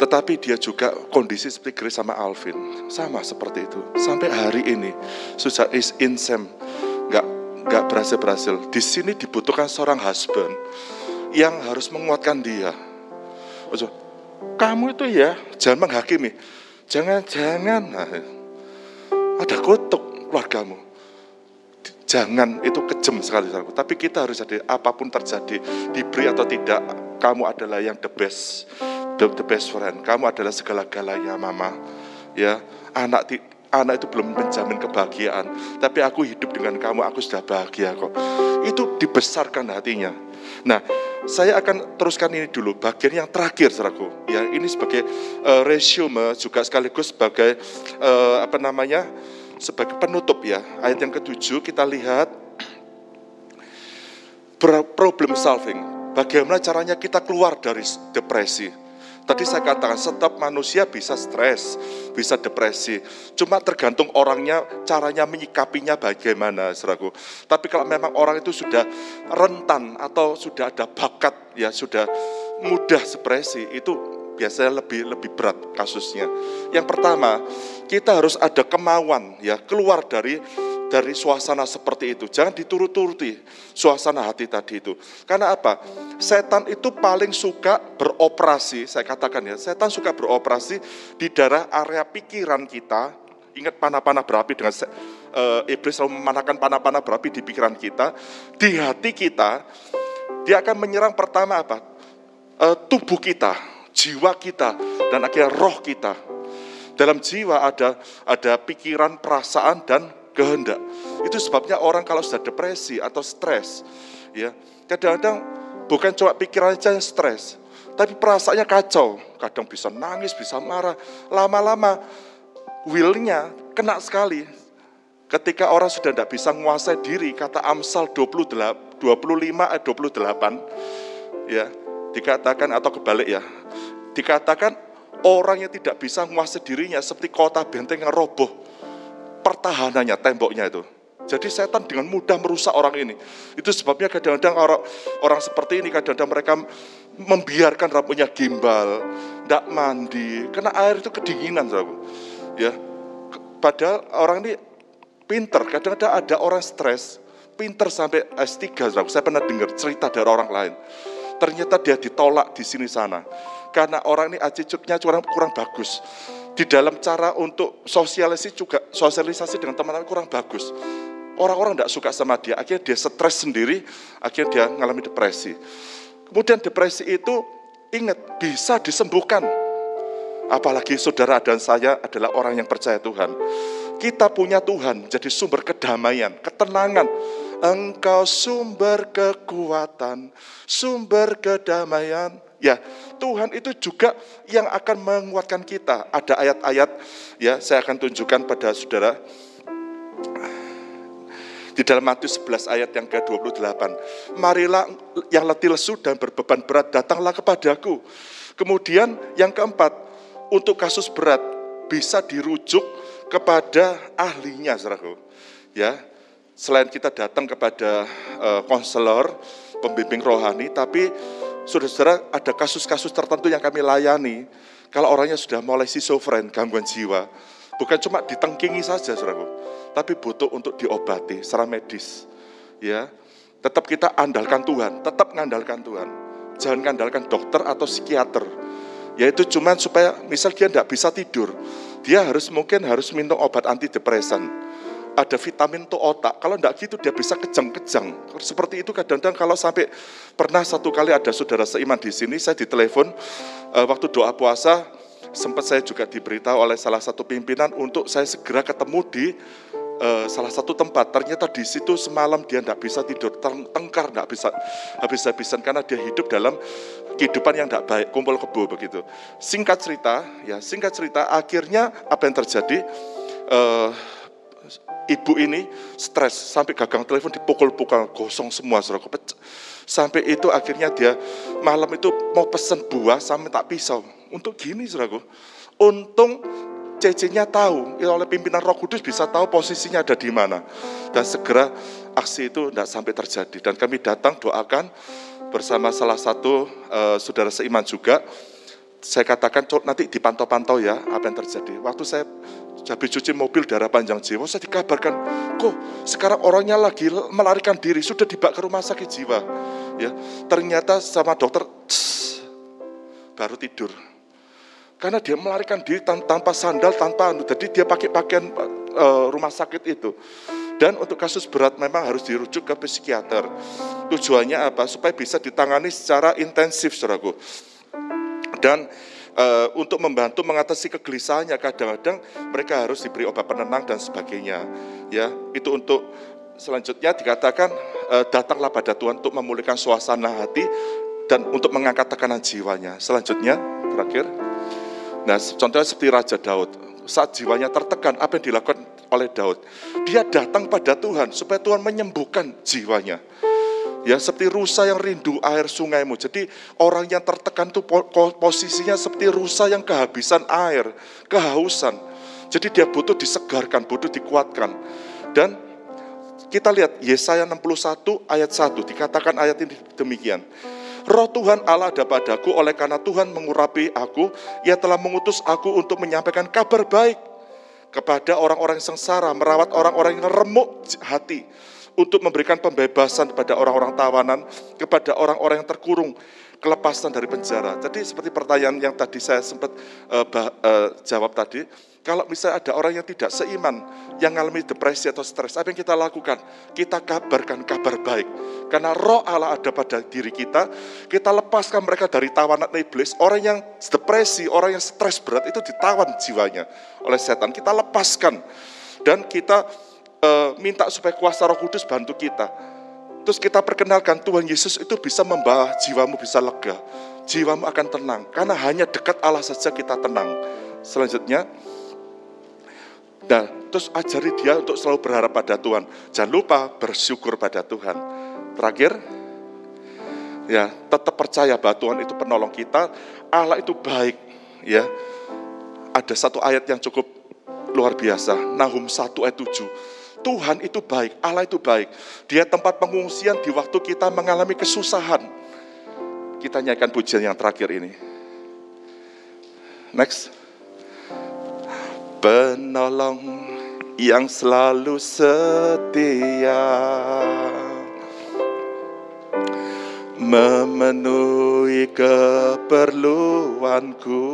tetapi dia juga kondisi seperti Grace sama Alvin, sama seperti itu. Sampai hari ini, susah is insem, nggak nggak berhasil berhasil. Di sini dibutuhkan seorang husband yang harus menguatkan dia kamu itu ya jangan menghakimi. Jangan-jangan nah, ada kutuk keluargamu. Jangan itu kejam sekali saudaraku. Tapi kita harus jadi apa pun terjadi, diberi atau tidak, kamu adalah yang the best, the, the best friend. Kamu adalah segala-galanya mama. Ya, anak anak itu belum menjamin kebahagiaan, tapi aku hidup dengan kamu, aku sudah bahagia kok. Itu dibesarkan hatinya. Nah, saya akan teruskan ini dulu, bagian yang terakhir, saudaraku. Ya, ini sebagai uh, resume juga sekaligus sebagai uh, apa namanya, sebagai penutup ya. Ayat yang ketujuh kita lihat problem solving. Bagaimana caranya kita keluar dari depresi. Tadi saya katakan setiap manusia bisa stres, bisa depresi. Cuma tergantung orangnya, caranya menyikapinya bagaimana, saudaraku. Tapi kalau memang orang itu sudah rentan atau sudah ada bakat, ya sudah mudah depresi, itu biasanya lebih lebih berat kasusnya. Yang pertama, kita harus ada kemauan ya keluar dari dari suasana seperti itu. Jangan diturut-turuti suasana hati tadi itu. Karena apa? Setan itu paling suka beroperasi, saya katakan ya, setan suka beroperasi di daerah area pikiran kita. Ingat panah-panah berapi dengan uh, iblis selalu memanahkan panah-panah berapi di pikiran kita, di hati kita. Dia akan menyerang pertama apa? Uh, tubuh kita, jiwa kita, dan akhirnya roh kita. Dalam jiwa ada ada pikiran, perasaan, dan kehendak. Itu sebabnya orang kalau sudah depresi atau stres, ya kadang-kadang bukan cuma pikirannya yang stres, tapi perasaannya kacau. Kadang bisa nangis, bisa marah. Lama-lama willnya kena sekali. Ketika orang sudah tidak bisa menguasai diri, kata Amsal 28, 25 ayat 28, ya dikatakan atau kebalik ya, dikatakan orang yang tidak bisa menguasai dirinya seperti kota benteng yang roboh pertahanannya, temboknya itu. Jadi setan dengan mudah merusak orang ini. Itu sebabnya kadang-kadang orang orang seperti ini kadang-kadang mereka membiarkan rambutnya gimbal, tidak mandi, karena air itu kedinginan, saudara. Ya, padahal orang ini pinter. Kadang-kadang ada orang stres, pinter sampai S3, saudara. Saya pernah dengar cerita dari orang lain. Ternyata dia ditolak di sini sana karena orang ini attitude-nya kurang kurang bagus di dalam cara untuk sosialisasi juga sosialisasi dengan teman-teman kurang bagus. Orang-orang tidak suka sama dia, akhirnya dia stres sendiri, akhirnya dia mengalami depresi. Kemudian depresi itu ingat bisa disembuhkan. Apalagi saudara dan saya adalah orang yang percaya Tuhan. Kita punya Tuhan jadi sumber kedamaian, ketenangan. Engkau sumber kekuatan, sumber kedamaian, Ya, Tuhan itu juga yang akan menguatkan kita. Ada ayat-ayat ya, saya akan tunjukkan pada saudara di dalam Matius 11 ayat yang ke-28. Marilah yang letih lesu dan berbeban berat datanglah kepadaku. Kemudian yang keempat, untuk kasus berat bisa dirujuk kepada ahlinya, saudaraku. Ya, selain kita datang kepada eh, konselor, uh, pembimbing rohani, tapi Saudara-saudara, ada kasus-kasus tertentu yang kami layani. Kalau orangnya sudah mulai schizofren, gangguan jiwa, bukan cuma ditengkingi saja, saudaraku, tapi butuh untuk diobati secara medis. Ya, tetap kita andalkan Tuhan, tetap mengandalkan Tuhan. Jangan mengandalkan dokter atau psikiater. Yaitu cuma supaya misal dia tidak bisa tidur, dia harus mungkin harus minum obat antidepresan ada vitamin untuk otak. Kalau tidak gitu dia bisa kejang-kejang. Seperti itu kadang-kadang kalau sampai pernah satu kali ada saudara seiman di sini, saya ditelepon uh, waktu doa puasa, sempat saya juga diberitahu oleh salah satu pimpinan untuk saya segera ketemu di uh, salah satu tempat. Ternyata di situ semalam dia tidak bisa tidur, tengkar tidak bisa habis-habisan karena dia hidup dalam kehidupan yang tidak baik, kumpul kebo begitu. Singkat cerita, ya singkat cerita, akhirnya apa yang terjadi? Uh, ibu ini stres sampai gagang telepon dipukul-pukul gosong semua saudara sampai itu akhirnya dia malam itu mau pesen buah sampai tak pisau untuk gini saudara untung CC-nya tahu, ya oleh pimpinan Roh Kudus bisa tahu posisinya ada di mana. Dan segera aksi itu tidak sampai terjadi. Dan kami datang doakan bersama salah satu uh, saudara seiman juga. Saya katakan nanti dipantau-pantau ya apa yang terjadi. Waktu saya habis cuci mobil darah panjang jiwa, saya dikabarkan, kok sekarang orangnya lagi melarikan diri, sudah dibawa ke rumah sakit jiwa. Ya, ternyata sama dokter, baru tidur karena dia melarikan diri tanpa sandal, tanpa anu. Jadi dia pakai pakaian uh, rumah sakit itu. Dan untuk kasus berat memang harus dirujuk ke psikiater. Tujuannya apa? Supaya bisa ditangani secara intensif, saudaraku. Dan uh, untuk membantu mengatasi kegelisahannya kadang-kadang mereka harus diberi obat penenang dan sebagainya. Ya, itu untuk selanjutnya dikatakan uh, datanglah pada Tuhan untuk memulihkan suasana hati dan untuk mengangkat tekanan jiwanya. Selanjutnya, terakhir. Nah, contohnya seperti Raja Daud. Saat jiwanya tertekan, apa yang dilakukan oleh Daud? Dia datang pada Tuhan supaya Tuhan menyembuhkan jiwanya. Ya, seperti rusa yang rindu air sungaimu. Jadi orang yang tertekan itu posisinya seperti rusa yang kehabisan air, kehausan. Jadi dia butuh disegarkan, butuh dikuatkan. Dan kita lihat Yesaya 61 ayat 1 dikatakan ayat ini demikian. Roh Tuhan Allah ada padaku oleh karena Tuhan mengurapi aku, ia telah mengutus aku untuk menyampaikan kabar baik kepada orang-orang sengsara, merawat orang-orang yang remuk hati, untuk memberikan pembebasan kepada orang-orang tawanan, kepada orang-orang yang terkurung, kelepasan dari penjara. Jadi seperti pertanyaan yang tadi saya sempat uh, uh, jawab tadi, kalau misalnya ada orang yang tidak seiman, yang mengalami depresi atau stres, apa yang kita lakukan? Kita kabarkan kabar baik. Karena roh Allah ada pada diri kita, kita lepaskan mereka dari tawanan iblis. Orang yang depresi, orang yang stres berat itu ditawan jiwanya oleh setan. Kita lepaskan. Dan kita minta supaya kuasa roh kudus bantu kita. Terus kita perkenalkan Tuhan Yesus itu bisa membawa jiwamu bisa lega. Jiwamu akan tenang. Karena hanya dekat Allah saja kita tenang. Selanjutnya, Nah, terus ajari dia untuk selalu berharap pada Tuhan. Jangan lupa bersyukur pada Tuhan. Terakhir, ya tetap percaya bahwa Tuhan itu penolong kita. Allah itu baik, ya. Ada satu ayat yang cukup luar biasa. Nahum 1 ayat 7. Tuhan itu baik, Allah itu baik. Dia tempat pengungsian di waktu kita mengalami kesusahan. Kita nyanyikan pujian yang terakhir ini. Next penolong yang selalu setia memenuhi keperluanku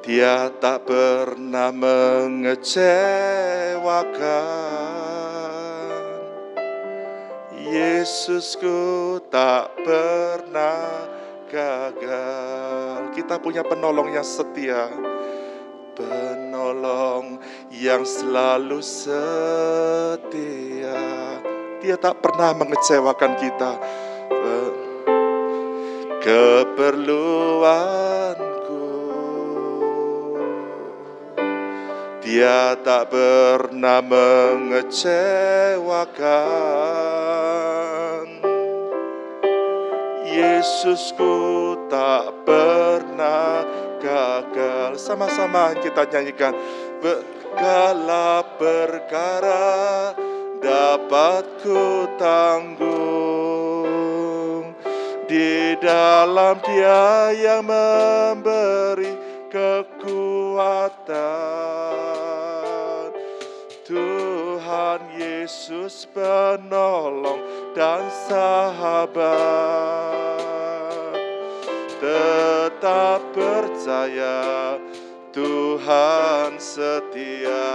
dia tak pernah mengecewakan Yesusku tak pernah gagal. Kita punya penolong yang setia. Penolong yang selalu setia. Dia tak pernah mengecewakan kita. Keperluanku. Dia tak pernah mengecewakan. Yesusku tak pernah gagal. Sama-sama kita nyanyikan. Segala perkara dapat ku tanggung di dalam Dia yang memberi kekuatan. Tuhan Yesus penolong dan sahabat tetap percaya Tuhan setia.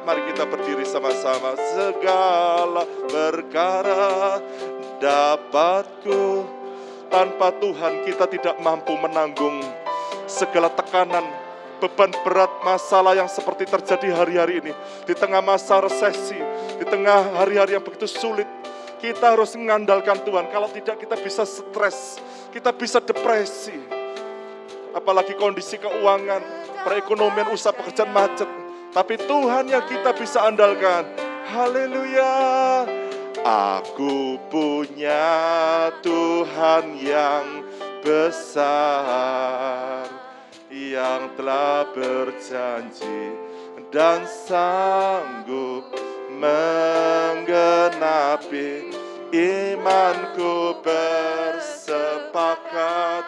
Mari kita berdiri sama-sama. Segala perkara dapatku tanpa Tuhan kita tidak mampu menanggung segala tekanan beban berat masalah yang seperti terjadi hari-hari ini. Di tengah masa resesi, di tengah hari-hari yang begitu sulit, kita harus mengandalkan Tuhan. Kalau tidak kita bisa stres, kita bisa depresi. Apalagi kondisi keuangan, perekonomian, usaha pekerjaan macet. Tapi Tuhan yang kita bisa andalkan. Haleluya. Aku punya Tuhan yang besar yang telah berjanji dan sanggup menggenapi imanku bersepakat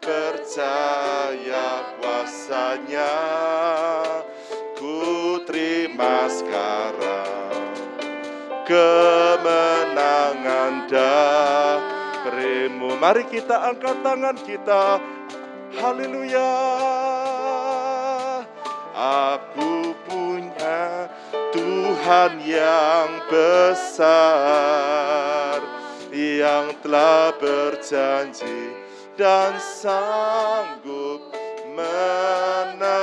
percaya kuasanya ku terima sekarang kemenangan darimu. Mari kita angkat tangan kita. Haleluya. Aku punya Tuhan yang besar yang telah berjanji dan sanggup menepati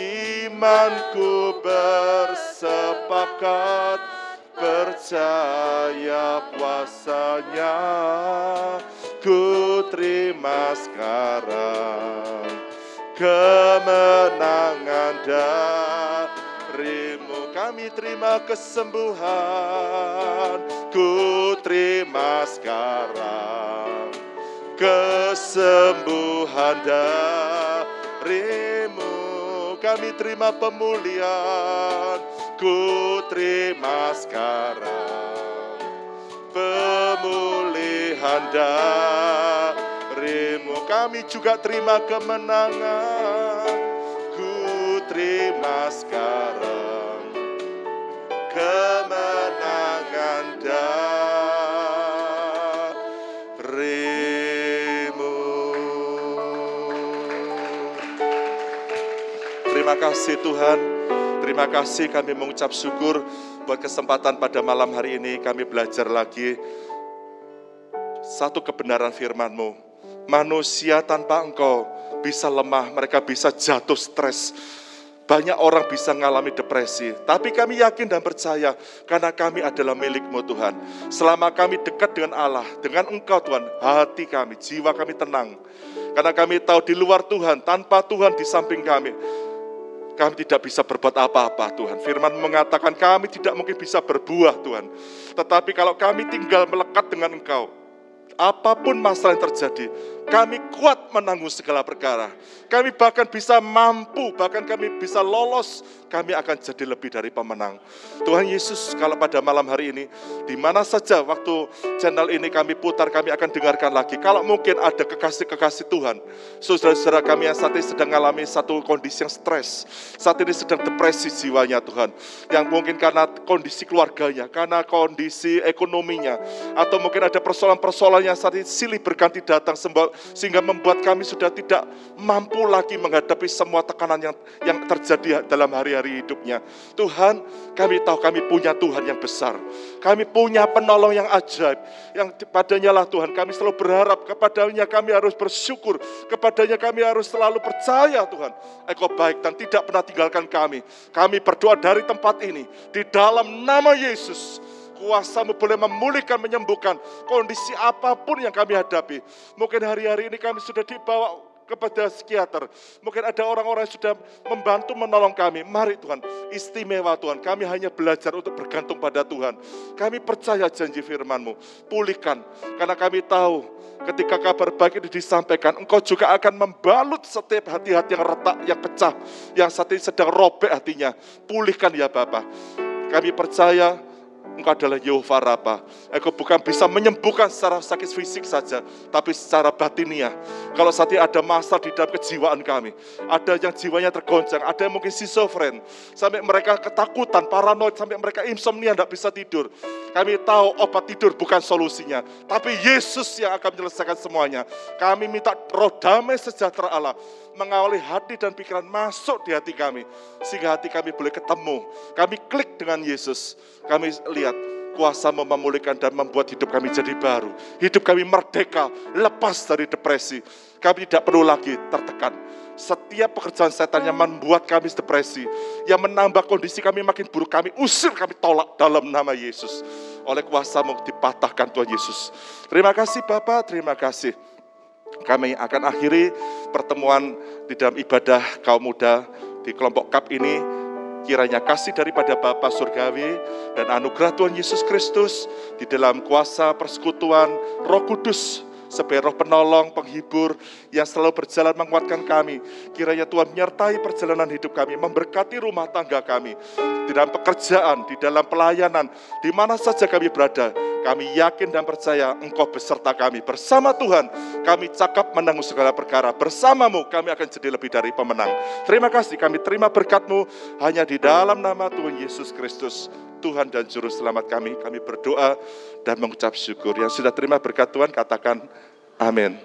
imanku bersepakat percaya kuasanya ku terima sekarang kemenangan darimu. Kami terima kesembuhan ku terima sekarang kesembuhan darimu. Kami terima pemulihan ku terima sekarang pemulihan darimu kami juga terima kemenangan. Ku terima sekarang kemenangan darimu. Terima kasih Tuhan. Terima kasih kami mengucap syukur buat kesempatan pada malam hari ini kami belajar lagi satu kebenaran firman-Mu. Manusia tanpa Engkau bisa lemah, mereka bisa jatuh stres. Banyak orang bisa mengalami depresi, tapi kami yakin dan percaya karena kami adalah milik-Mu Tuhan. Selama kami dekat dengan Allah, dengan Engkau Tuhan, hati kami, jiwa kami tenang. Karena kami tahu di luar Tuhan, tanpa Tuhan di samping kami, kami tidak bisa berbuat apa-apa Tuhan. Firman mengatakan kami tidak mungkin bisa berbuah Tuhan. Tetapi kalau kami tinggal melekat dengan Engkau, apa pun masalah yang terjadi, kami kuat menanggung segala perkara. Kami bahkan bisa mampu, bahkan kami bisa lolos, kami akan jadi lebih dari pemenang. Tuhan Yesus, kalau pada malam hari ini, di mana saja waktu channel ini kami putar, kami akan dengarkan lagi. Kalau mungkin ada kekasih-kekasih Tuhan, saudara-saudara kami yang saat ini sedang mengalami satu kondisi yang stres, saat ini sedang depresi jiwanya Tuhan, yang mungkin karena kondisi keluarganya, karena kondisi ekonominya, atau mungkin ada persoalan-persoalan yang saat ini silih berganti datang sehingga membuat kami sudah tidak mampu lagi menghadapi semua tekanan yang yang terjadi dalam hari-hari hidupnya. Tuhan, kami tahu kami punya Tuhan yang besar. Kami punya penolong yang ajaib. Yang padanya lah Tuhan, kami selalu berharap kepadanya kami harus bersyukur. Kepadanya kami harus selalu percaya Tuhan. Engkau baik dan tidak pernah tinggalkan kami. Kami berdoa dari tempat ini. Di dalam nama Yesus kuasamu boleh memulihkan, menyembuhkan kondisi apa pun yang kami hadapi. Mungkin hari-hari ini kami sudah dibawa kepada psikiater. Mungkin ada orang-orang yang sudah membantu menolong kami. Mari Tuhan, istimewa Tuhan. Kami hanya belajar untuk bergantung pada Tuhan. Kami percaya janji firman-Mu. Pulihkan, karena kami tahu ketika kabar baik ini disampaikan, Engkau juga akan membalut setiap hati-hati yang retak, yang pecah, yang saat ini sedang robek hatinya. Pulihkan ya Bapak. Kami percaya Engkau adalah Yehova Rabbah. Engkau bukan bisa menyembuhkan secara sakit fisik saja, tapi secara batinia. Kalau saat ini ada masalah di dalam kejiwaan kami, ada yang jiwanya tergoncang, ada yang mungkin schizofren, sampai mereka ketakutan, paranoid, sampai mereka insomnia, tidak bisa tidur. Kami tahu obat tidur bukan solusinya, tapi Yesus yang akan menyelesaikan semuanya. Kami minta roh damai sejahtera Allah mengawali hati dan pikiran masuk di hati kami. Sehingga hati kami boleh ketemu. Kami klik dengan Yesus. Kami lihat kuasa memulihkan dan membuat hidup kami jadi baru. Hidup kami merdeka, lepas dari depresi. Kami tidak perlu lagi tertekan. Setiap pekerjaan setan yang membuat kami depresi, yang menambah kondisi kami makin buruk, kami usir, kami tolak dalam nama Yesus. Oleh kuasamu dipatahkan Tuhan Yesus. Terima kasih Bapak, terima kasih. Kami akan akhiri pertemuan di dalam ibadah kaum muda di kelompok KAP ini. Kiranya kasih daripada Bapa Surgawi dan anugerah Tuhan Yesus Kristus di dalam kuasa persekutuan Roh Kudus sebagai roh penolong, penghibur yang selalu berjalan menguatkan kami. Kiranya Tuhan menyertai perjalanan hidup kami, memberkati rumah tangga kami, di dalam pekerjaan, di dalam pelayanan, di mana saja kami berada. Kami yakin dan percaya Engkau beserta kami. Bersama Tuhan, kami cakap menanggung segala perkara. Bersamamu, kami akan jadi lebih dari pemenang. Terima kasih, kami terima berkatmu hanya di dalam nama Tuhan Yesus Kristus. Tuhan dan Juru Selamat kami. Kami berdoa dan mengucap syukur. Yang sudah terima berkat Tuhan, katakan amin.